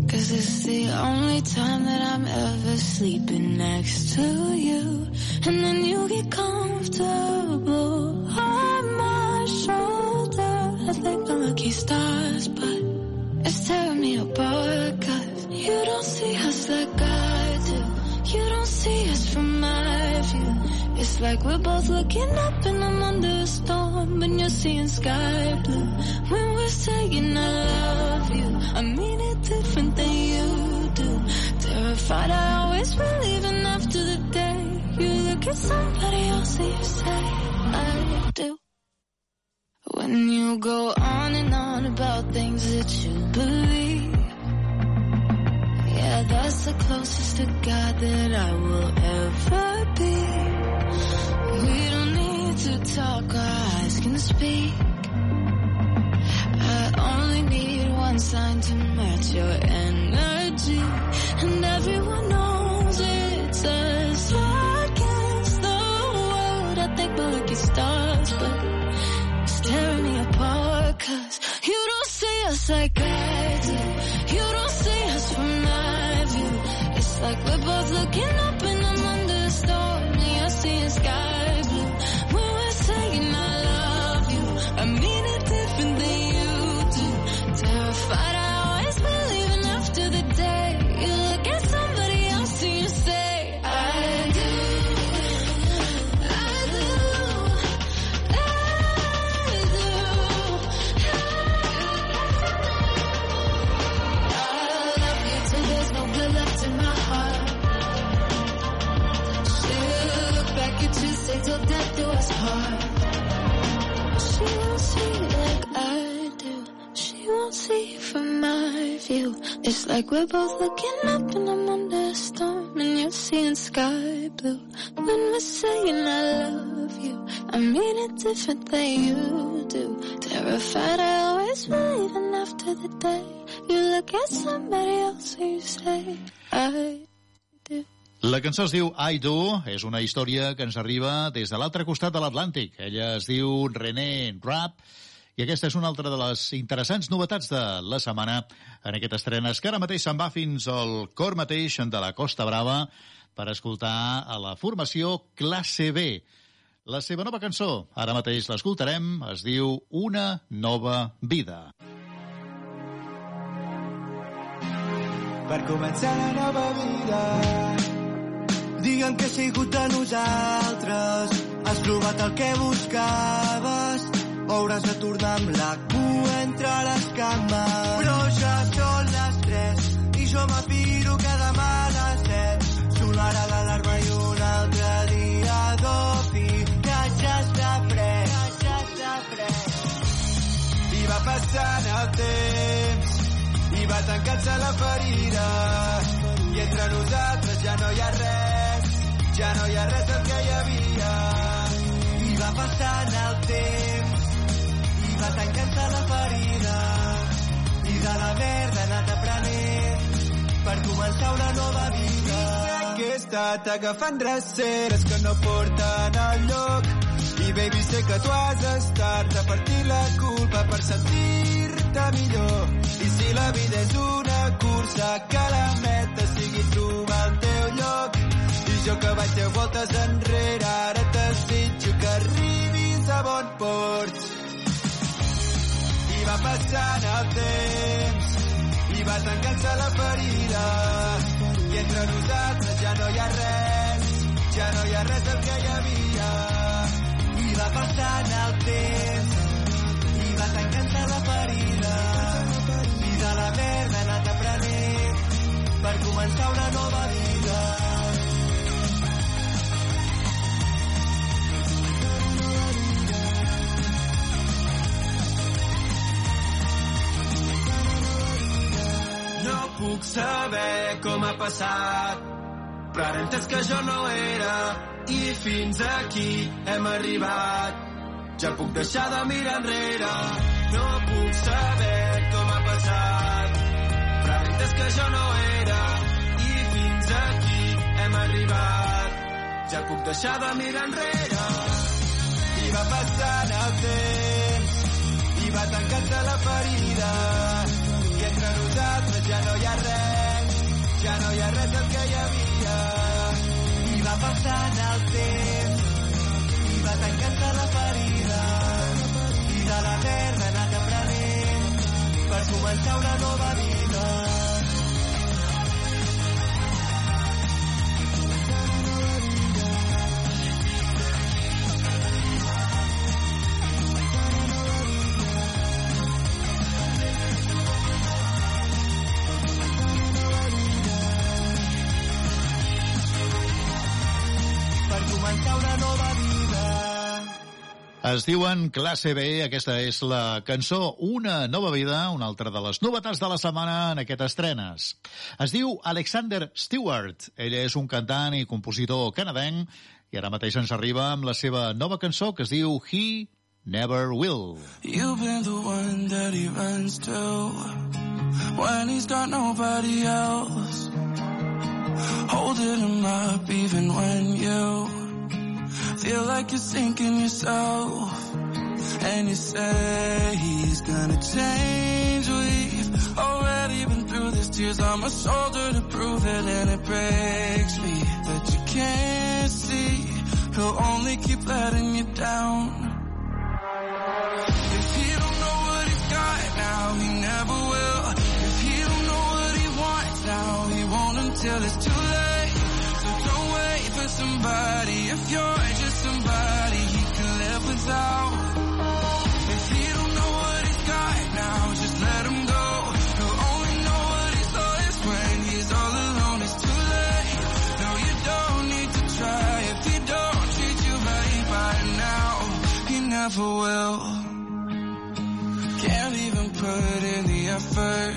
Cause it's the only time that I'm ever sleeping next to you. And then you get comfortable on my shoulder. I think the lucky stars, but it's tearing me apart cause you don't see us like I do. You don't see us from my view. It's like we're both looking up and I'm under a storm and you're seeing sky blue. When we're saying I love you, I mean it different than you do. Terrified I always believe enough after the day. You look at somebody else and you say I do. When you go on and on about things that you believe. Yeah, that's the closest to God that I will ever be. We don't need to talk, our eyes can speak. I only need one sign to match your energy. And everyone knows it's us against the world. I think lucky stars, but it's tearing me apart. Cause you don't see us like I do. You don't see us from my view. It's like we're both looking up Won't see from my view. It's like we're both looking up and I'm under a storm and you're seeing sky blue. When we're saying I love you, I mean it different than you do. Terrified I always believe and after the day you look at somebody else and you say I La cançó es diu I Do, és una història que ens arriba des de l'altre costat de l'Atlàntic. Ella es diu René Rapp, i aquesta és una altra de les interessants novetats de la setmana en aquest estrenes, que ara mateix se'n va fins al cor mateix de la Costa Brava per escoltar a la formació Classe B. La seva nova cançó, ara mateix l'escoltarem, es diu Una nova vida. per començar la nova vida. Digue'm que ha sigut de nosaltres, has trobat el que buscaves, hauràs de tornar amb la cua entre les cames. Però ja són les tres i jo m'apiro que demà a les set sonarà l'alarma i un altre dia d'opi que ja està pres, que ja està pres. I va passant el temps i va tancant-se la ferida i entre nosaltres ja no hi ha res ja no hi ha res del que hi havia i va passant el temps i va tancant-se la ferida i de la merda ha anat aprenent. Per començar una nova vida. Que he estat agafant dreceres que no porten al lloc. I baby sé que tu has estat repartint la culpa per sentir-te millor. I si la vida és una cursa que la meta sigui trobar el teu lloc. I jo que vaig deu voltes enrere ara desitjo que arribis a bon port va passant el temps i va tancant-se la ferida. I entre nosaltres ja no hi ha res ja no hi ha res del que hi havia. I va passant el temps i va tancant-se la ferida. I de la merda ha anat aprenent per començar una nova vida puc saber com ha passat, però ara entès que jo no era i fins aquí hem arribat. Ja puc deixar de mirar enrere, no puc saber com ha passat, però ara entès que jo no era i fins aquí hem arribat. Ja puc deixar de mirar enrere i va passant el temps i va tancant-se la ferida entre nosaltres ja no hi ha res ja no hi ha res del que hi havia. I va passant el temps i va tancant-se la ferida i de la merda anat aprenent per començar una nova vida una nova vida. Es diuen Classe B, aquesta és la cançó Una nova vida, una altra de les novetats de la setmana en aquest estrenes. Es diu Alexander Stewart. Ell és un cantant i compositor canadenc i ara mateix ens arriba amb la seva nova cançó que es diu He Never Will. You've been the one that he runs to when he's got nobody else. Holding him up even when you feel like you're sinking yourself. And you say he's gonna change. We've already been through this. Tears on my shoulder to prove it, and it breaks me that you can't see. He'll only keep letting you down. If he don't know what he's got now, he never will. If he don't know what he wants now, he won't until it's too late. So don't wait for somebody if you're just somebody he can live without. If he don't know what he's got now, just let him go. He'll only know what he's lost when he's all alone. It's too late. No, you don't need to try if he don't treat you right by now. He never will. Can't even put in the effort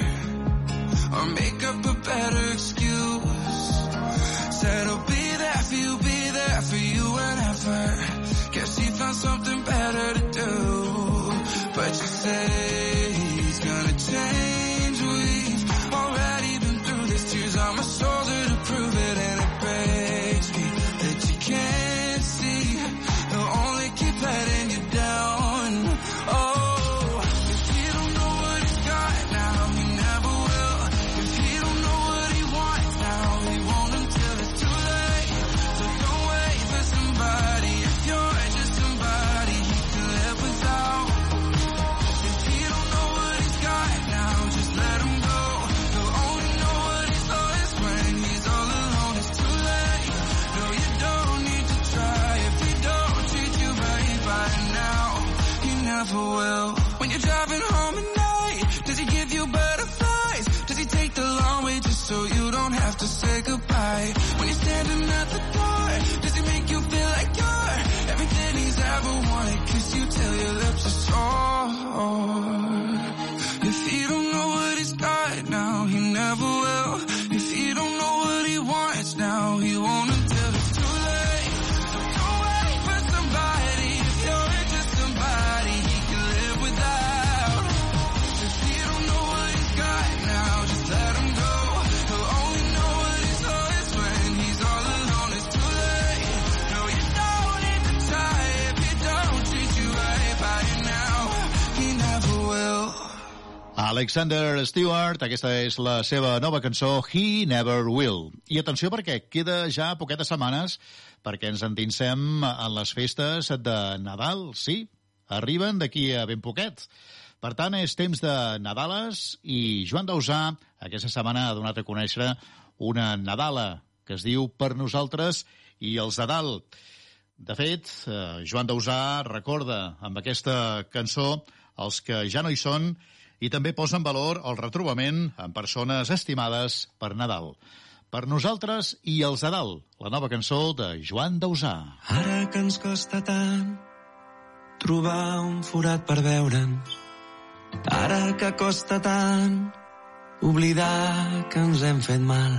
or make up a better excuse. Said I'll be there for you, Guess he found something better to do. But you say Alexander Stewart, aquesta és la seva nova cançó He Never Will. I atenció perquè queda ja poquetes setmanes perquè ens endinsem en les festes de Nadal, sí, arriben d'aquí a ben poquet. Per tant, és temps de Nadales i Joan Dausà aquesta setmana ha donat a conèixer una Nadala que es diu Per nosaltres i els de dalt. De fet, eh, Joan Dausà recorda amb aquesta cançó els que ja no hi són i també posa en valor el retrobament amb persones estimades per Nadal. Per nosaltres i els de dalt, la nova cançó de Joan Dausà. Ara que ens costa tant trobar un forat per veure'ns, ara que costa tant oblidar que ens hem fet mal,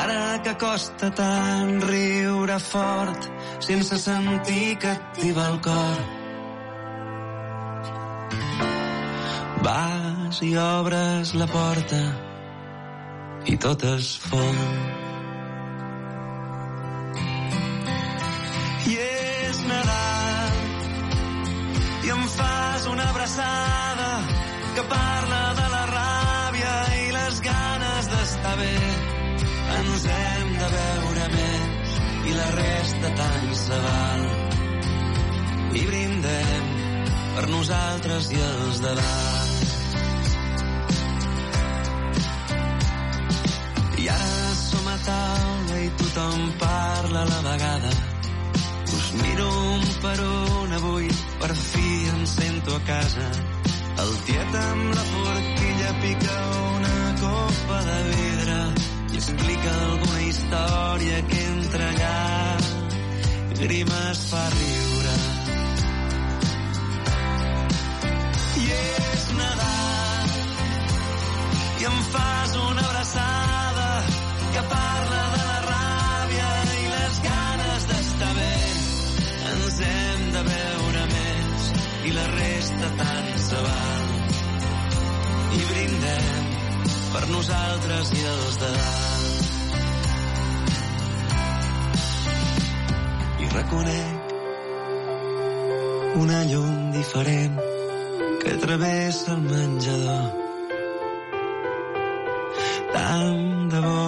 ara que costa tant riure fort sense sentir que et tiba el cor. Vas i obres la porta i tot es fon. I és Nadal i em fas una abraçada que parla de la ràbia i les ganes d'estar bé. Ens hem de veure més i la resta tant se val. I brindem per nosaltres i els de dalt. taula i tothom parla a la vegada. Us miro un per un avui, per fi em sento a casa. El tiet amb la forquilla pica una copa de vidre i explica alguna història que entra allà grimes fa riure. I és Nadal i em fa la resta tant se val. I brindem per nosaltres i els de dalt. I reconec una llum diferent que travessa el menjador. Tant de bo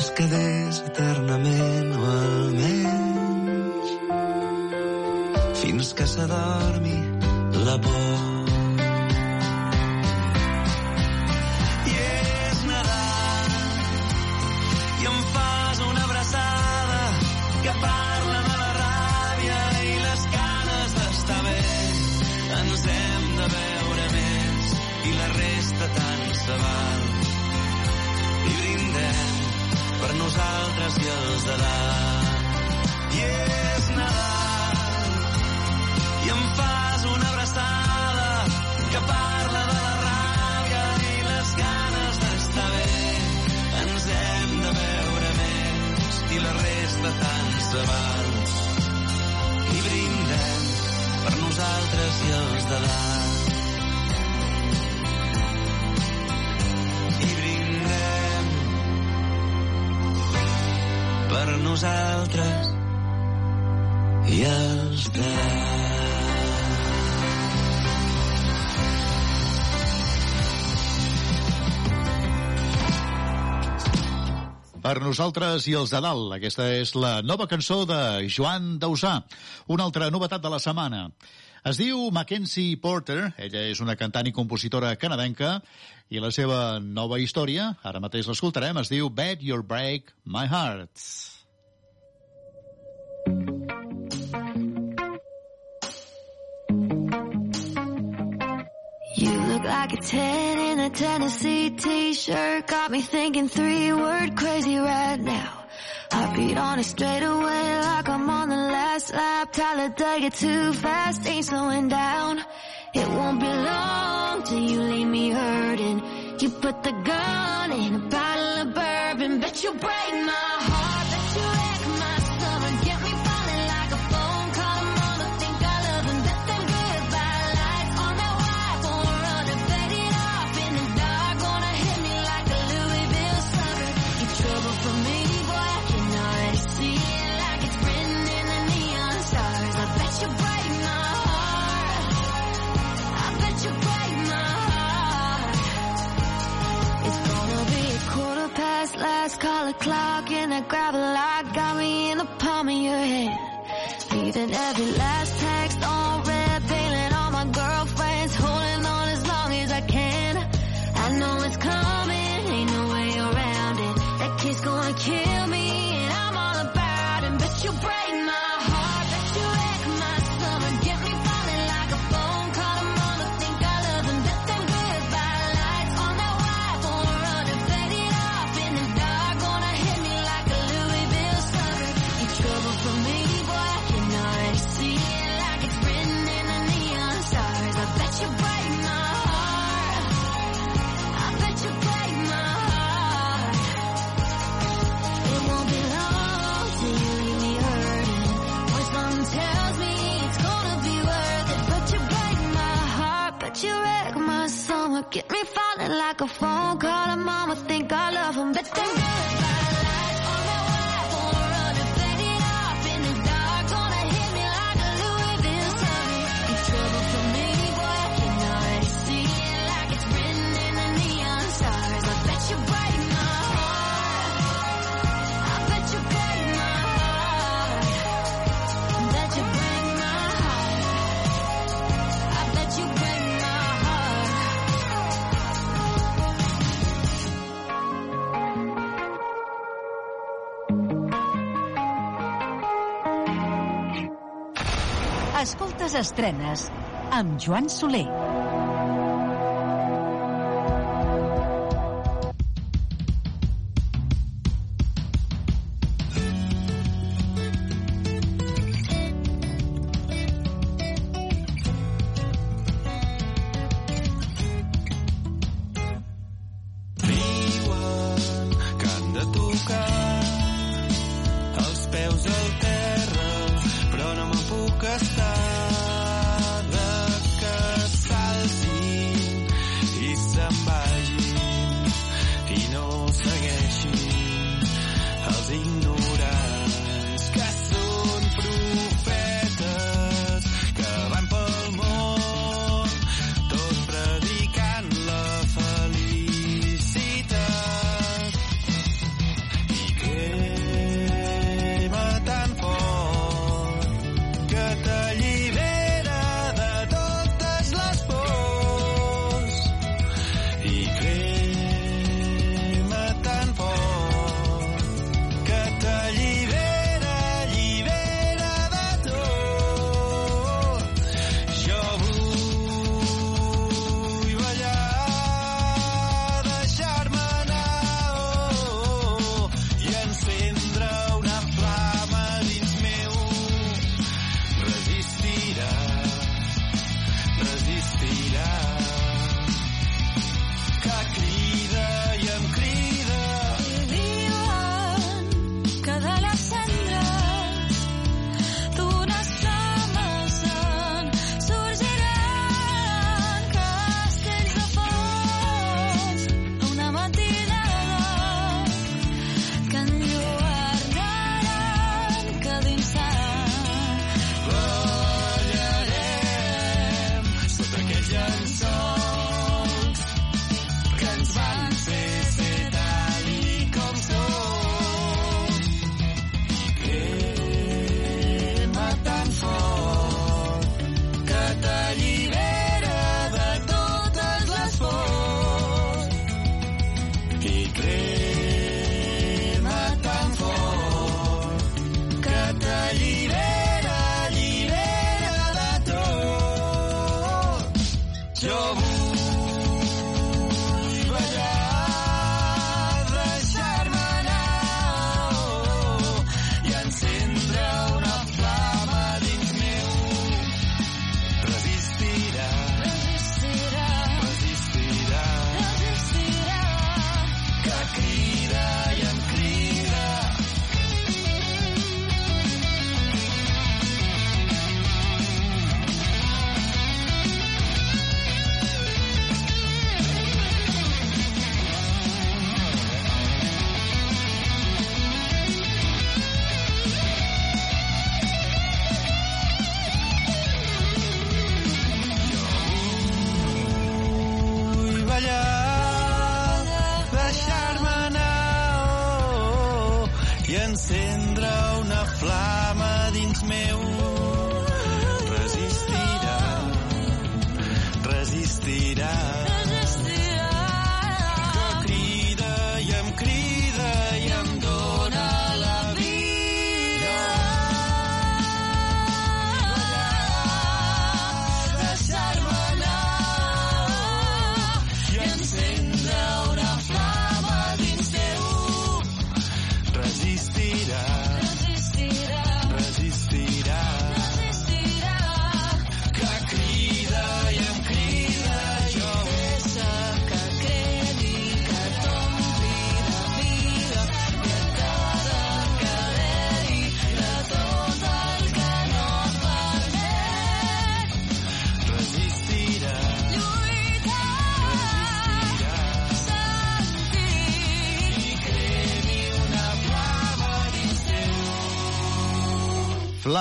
es quedés nosaltres i els de dalt. Aquesta és la nova cançó de Joan Dausà, una altra novetat de la setmana. Es diu Mackenzie Porter, ella és una cantant i compositora canadenca, i la seva nova història, ara mateix l'escoltarem, es diu Bet Your Break My Heart. like a 10 in a Tennessee t-shirt. Got me thinking three word crazy right now. Heartbeat on it straight away like I'm on the last lap. Talladega too fast, ain't slowing down. It won't be long till you leave me hurting. You put the gun in a bottle of bourbon, bet you break my dollar clock and that gravel lot got me in the palm of your hand. Leaving every last Noves estrenes amb Joan Soler.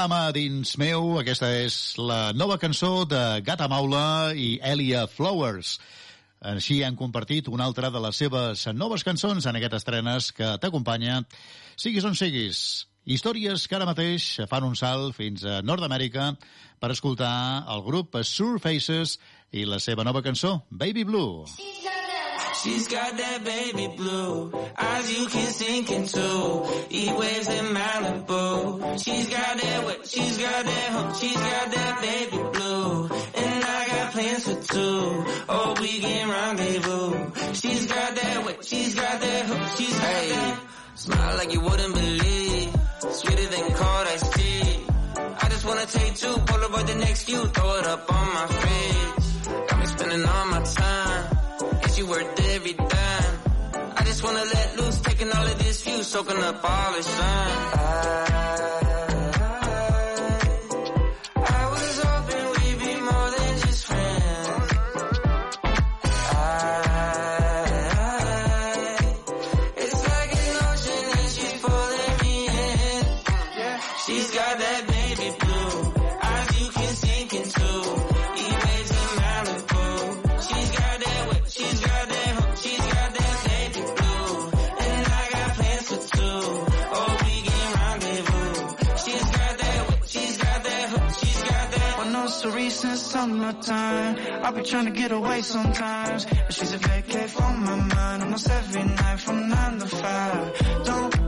Flama dins meu, aquesta és la nova cançó de Gata Maula i Elia Flowers. Així han compartit una altra de les seves noves cançons en aquestes estrenes que t'acompanya, siguis on siguis. Històries que ara mateix fan un salt fins a Nord-Amèrica per escoltar el grup Surfaces i la seva nova cançó, Baby Blue. She's got that baby blue, eyes you can sink into, heat waves in Malibu. She's got that wet, she's got that hump, she's got that baby blue, and I got plans for two. Oh, we can rendezvous. She's got that wet, she's got that hump, she's got Hey, that. smile like you wouldn't believe. Sweeter than cold iced tea. I just wanna take two, Polaroid the next few, throw it up on my fridge. Got me spending all my soaking up all the sun. Summertime. I'll be trying to get away sometimes. But she's a vacate from my mind almost every night from nine to five. Don't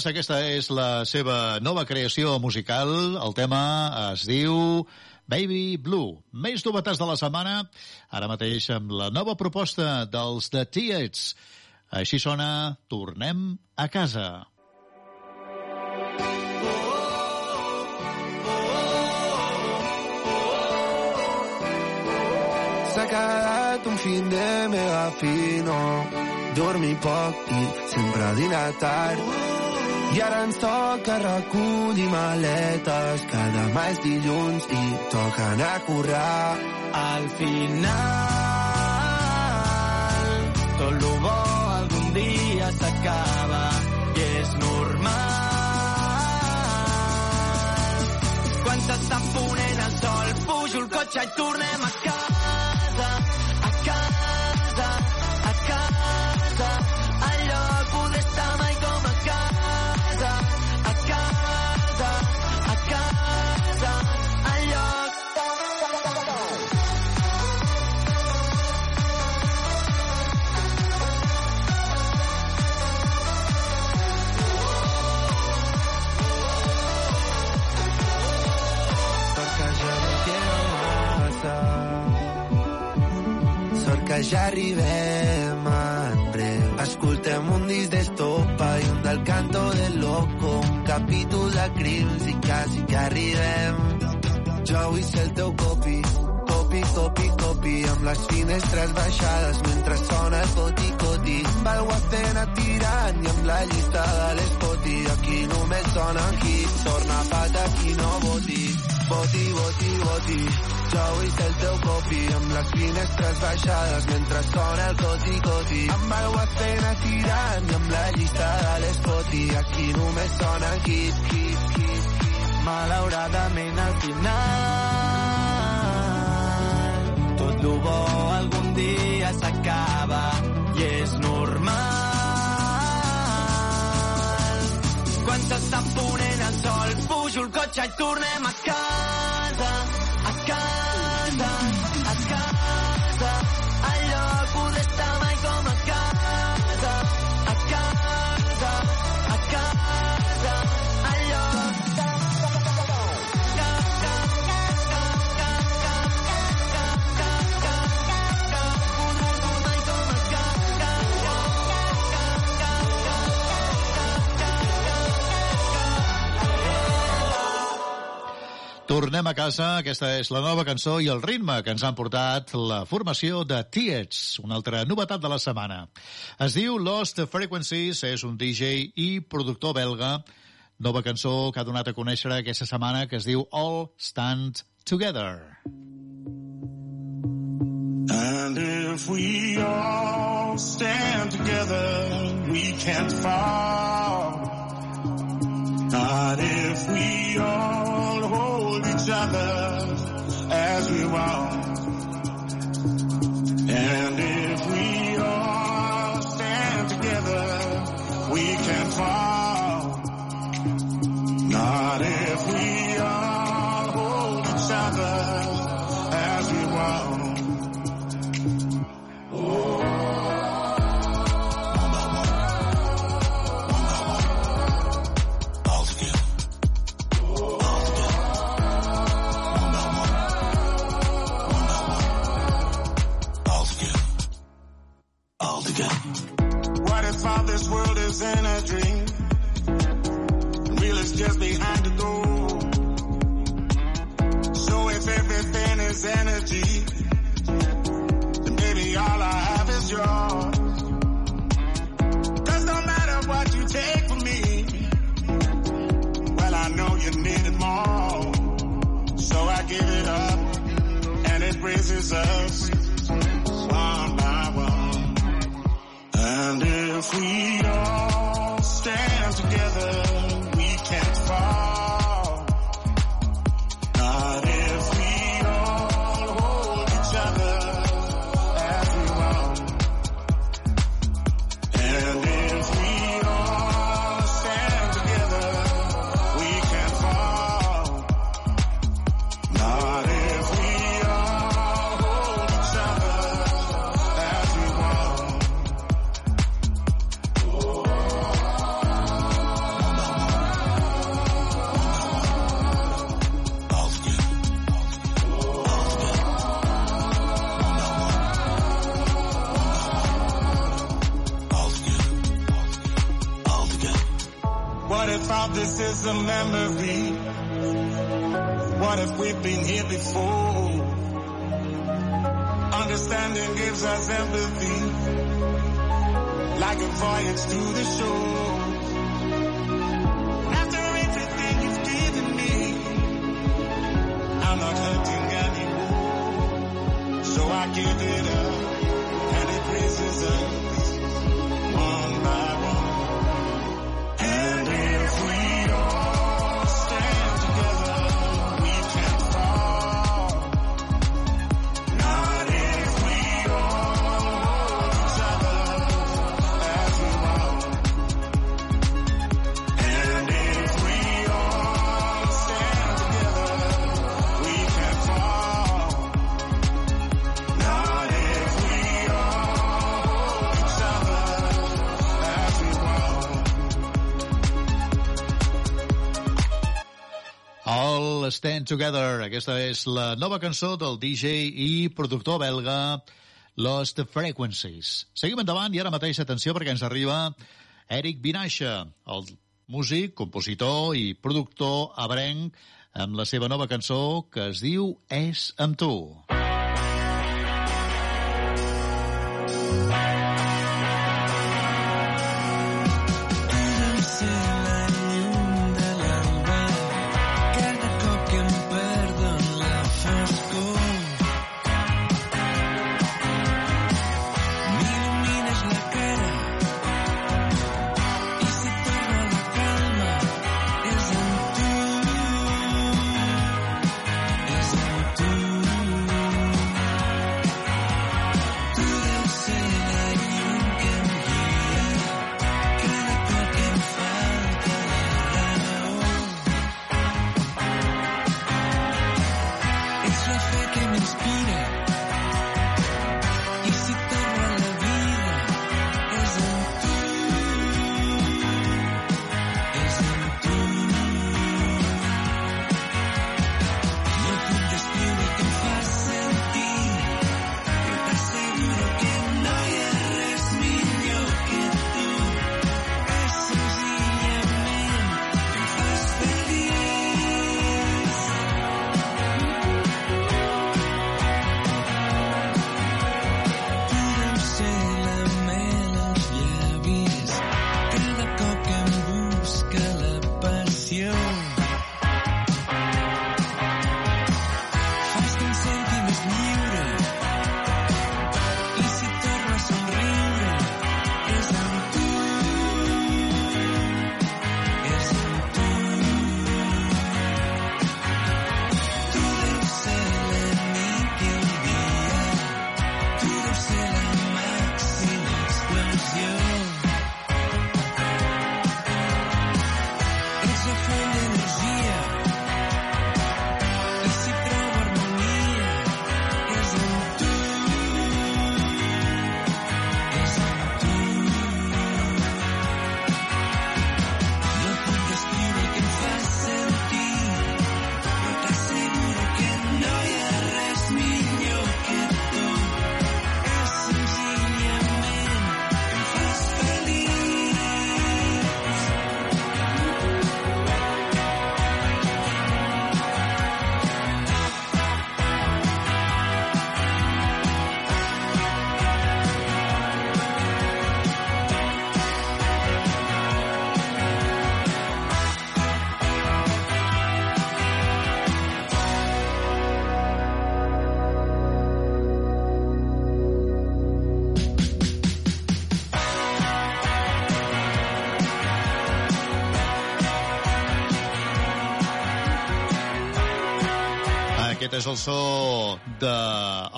Surfaces, aquesta és la seva nova creació musical. El tema es diu Baby Blue. Més novetats de la setmana, ara mateix amb la nova proposta dels The Tietz. Així sona Tornem a casa. S'ha quedat un fin de mega fino Dormir poc i sempre dinar tard i ara ens toca recollir maletes. Que demà és dilluns i toca anar a currar. Al final, tot lo bo algun dia s'acaba i és normal. Quan s'està ponent el sol, pujo el cotxe i tornem a casa, ja arribem en breu. Escoltem un disc d'estopa i un del canto del loco, un capítol de crims i quasi que arribem. Jo vull ser el teu copi, copi, copi, copi, amb les finestres baixades mentre sona el coti-coti. Amb el guapena tirant i amb la llista de l'espoti. Aquí només sona hit, torna pata qui no voti. Voti, voti, voti. Jo vull ser el teu copi, amb les finestres baixades mentre sona el coti-coti. Amb el guapena tirant i amb la llista de l'espoti. Aquí només sona hit, hit, hit. Malauradament al final tot lo bo algun dia s'acaba i és normal. S'està ponent el sol, pujo el cotxe i tornem a casa, a casa, Tornem a casa, aquesta és la nova cançó i el ritme que ens han portat la formació de Tietz, una altra novetat de la setmana. Es diu Lost Frequencies, és un DJ i productor belga, nova cançó que ha donat a conèixer aquesta setmana que es diu All Stand Together. And if we all stand together, we can't fall. Not if we all hold each other as we walk. And if we all stand together, we can fall. Everything is energy, baby all I have is yours. Cause no matter what you take from me, well, I know you need it more. So I give it up, and it raises us one by one. And if we all stand together, we can't fall. A memory? What if we've been here before? Understanding gives us empathy, like a voyage to the shore. After everything you've given me, I'm not hurting anymore. So I give it All Stand Together. Aquesta és la nova cançó del DJ i productor belga Lost Frequencies. Seguim endavant i ara mateix atenció perquè ens arriba Eric Vinaixa, el músic, compositor i productor abrenc amb la seva nova cançó que es diu És amb tu. Podem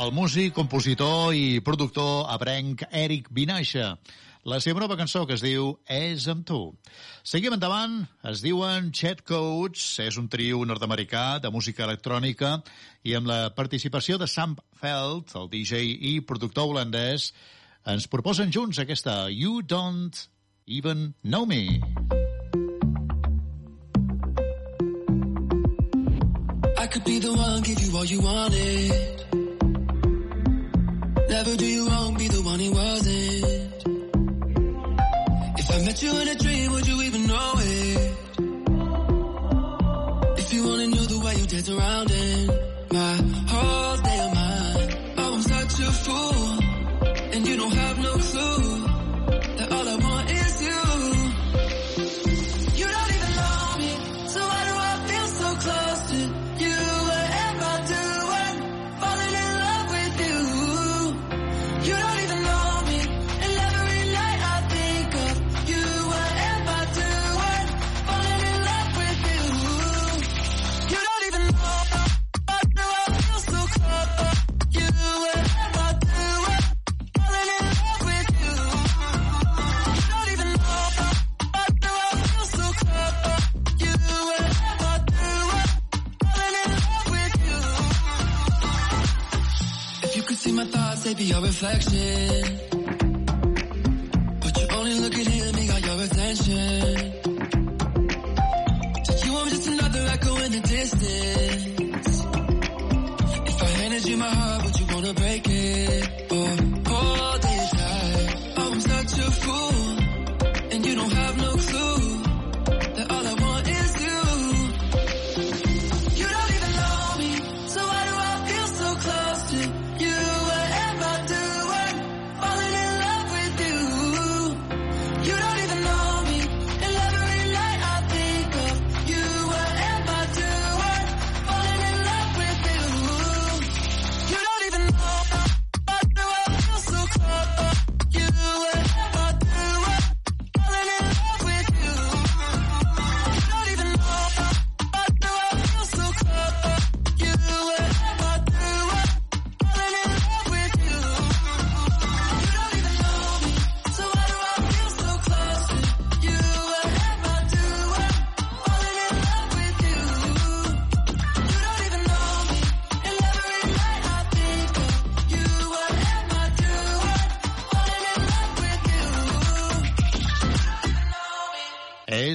el músic, compositor i productor abrenc Eric Vinaixa. La seva nova cançó que es diu És amb tu. Seguim endavant, es diuen Chet Coates, és un trio nord-americà de música electrònica i amb la participació de Sam Feld, el DJ i productor holandès, ens proposen junts aquesta You Don't Even Know Me. I could be the one, give you all you wanted. Never do you wrong, be the one he wasn't. If I met you in a dream, would you even know it?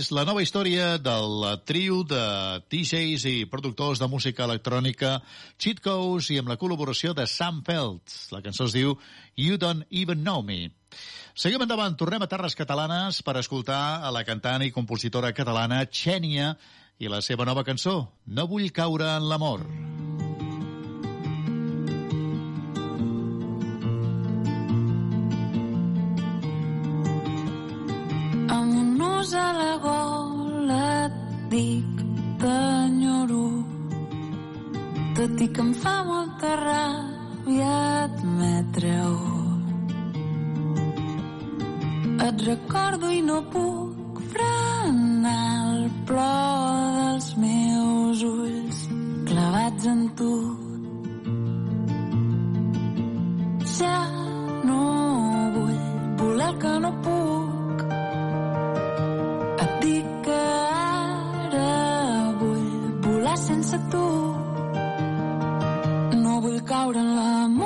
és la nova història del trio de DJs i productors de música electrònica Cheat Coast i amb la col·laboració de Sam Felt. La cançó es diu You Don't Even Know Me. Seguim endavant, tornem a Terres Catalanes per escoltar a la cantant i compositora catalana Xènia i la seva nova cançó, No vull caure en l'amor. Mm. nus a la gola et dic t'enyoro tot i que em fa molta ràbia admetre-ho et recordo i no puc frenar el plor dels meus ulls clavats en tu. Ja no vull volar que no puc sense tu no vull caure en l'amor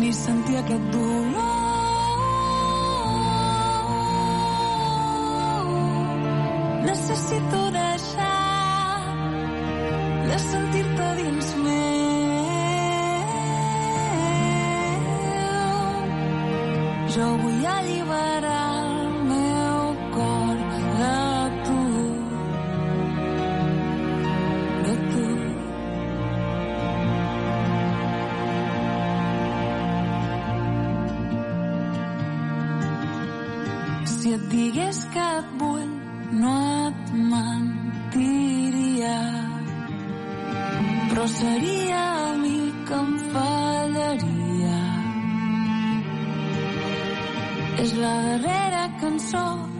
ni sentir aquest dolor necessito deixar de sentir-te dins meu. Jo vull alliberar So.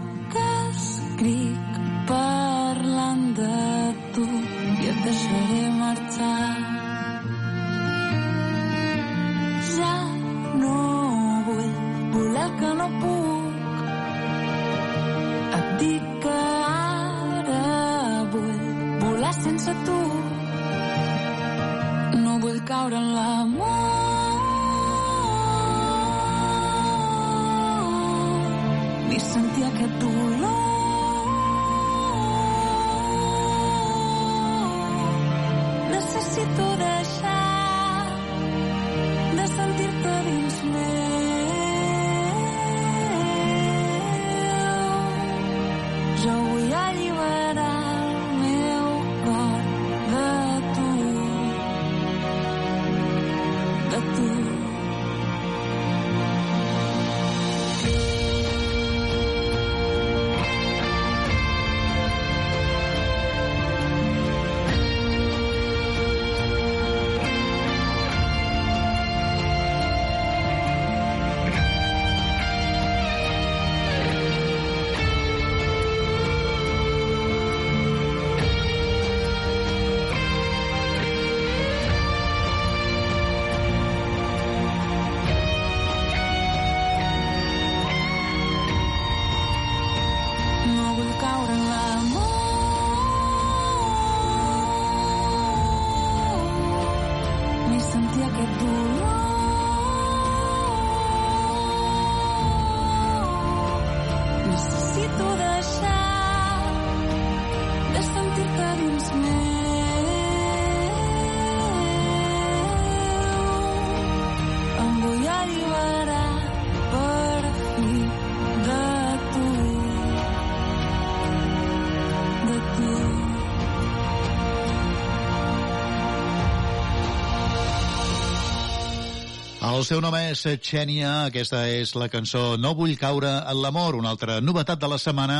El seu nom és Xènia, aquesta és la cançó No vull caure en l'amor, una altra novetat de la setmana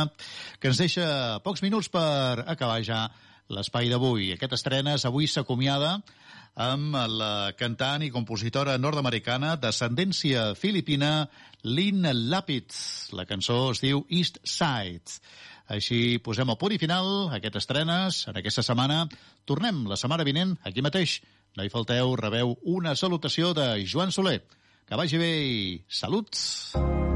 que ens deixa pocs minuts per acabar ja l'espai d'avui. Aquest estrenes avui s'acomiada amb la cantant i compositora nord-americana d'ascendència filipina Lynn Lapitz. La cançó es diu East Side. Així posem el punt i final aquest estrenes en aquesta setmana. Tornem la setmana vinent aquí mateix no hi falteu, rebeu una salutació de Joan Soler. Que vagi bé i saluts! Saluts!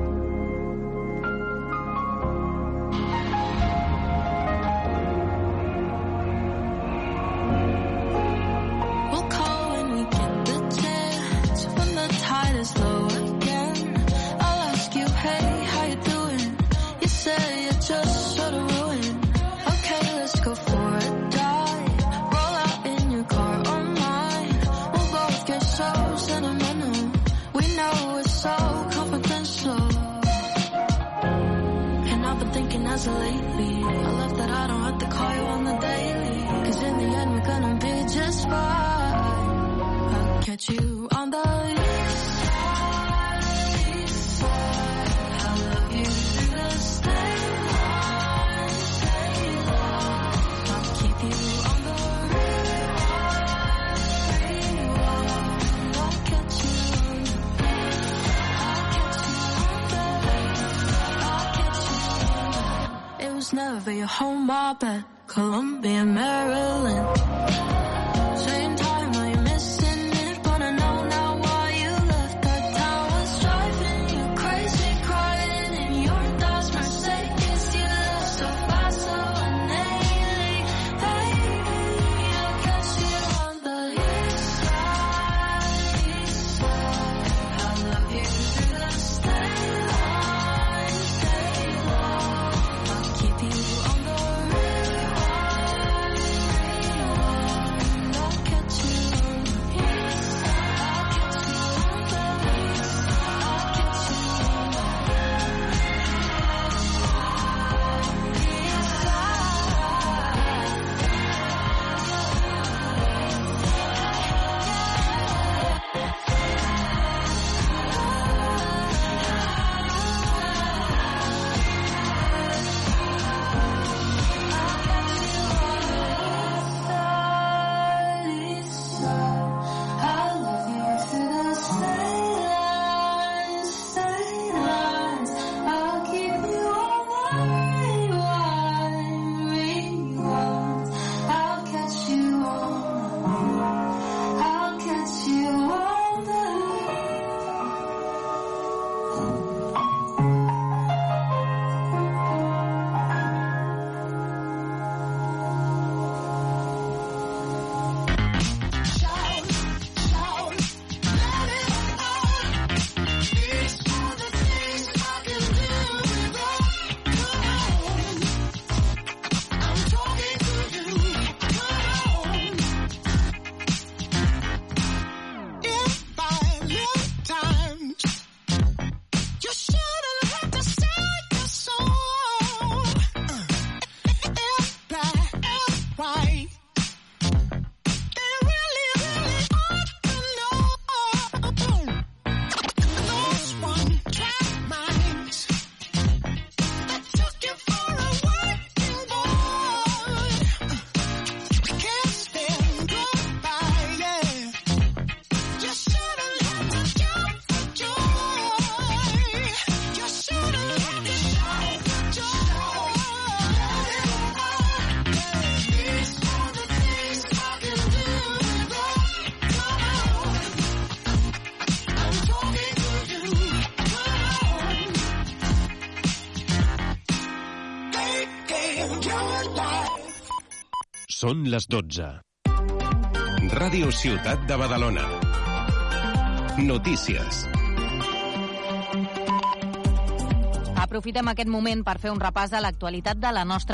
Colombia. Són les 12. Ràdio Ciutat de Badalona. Notícies. Aprofitem aquest moment per fer un repàs a l'actualitat de la nostra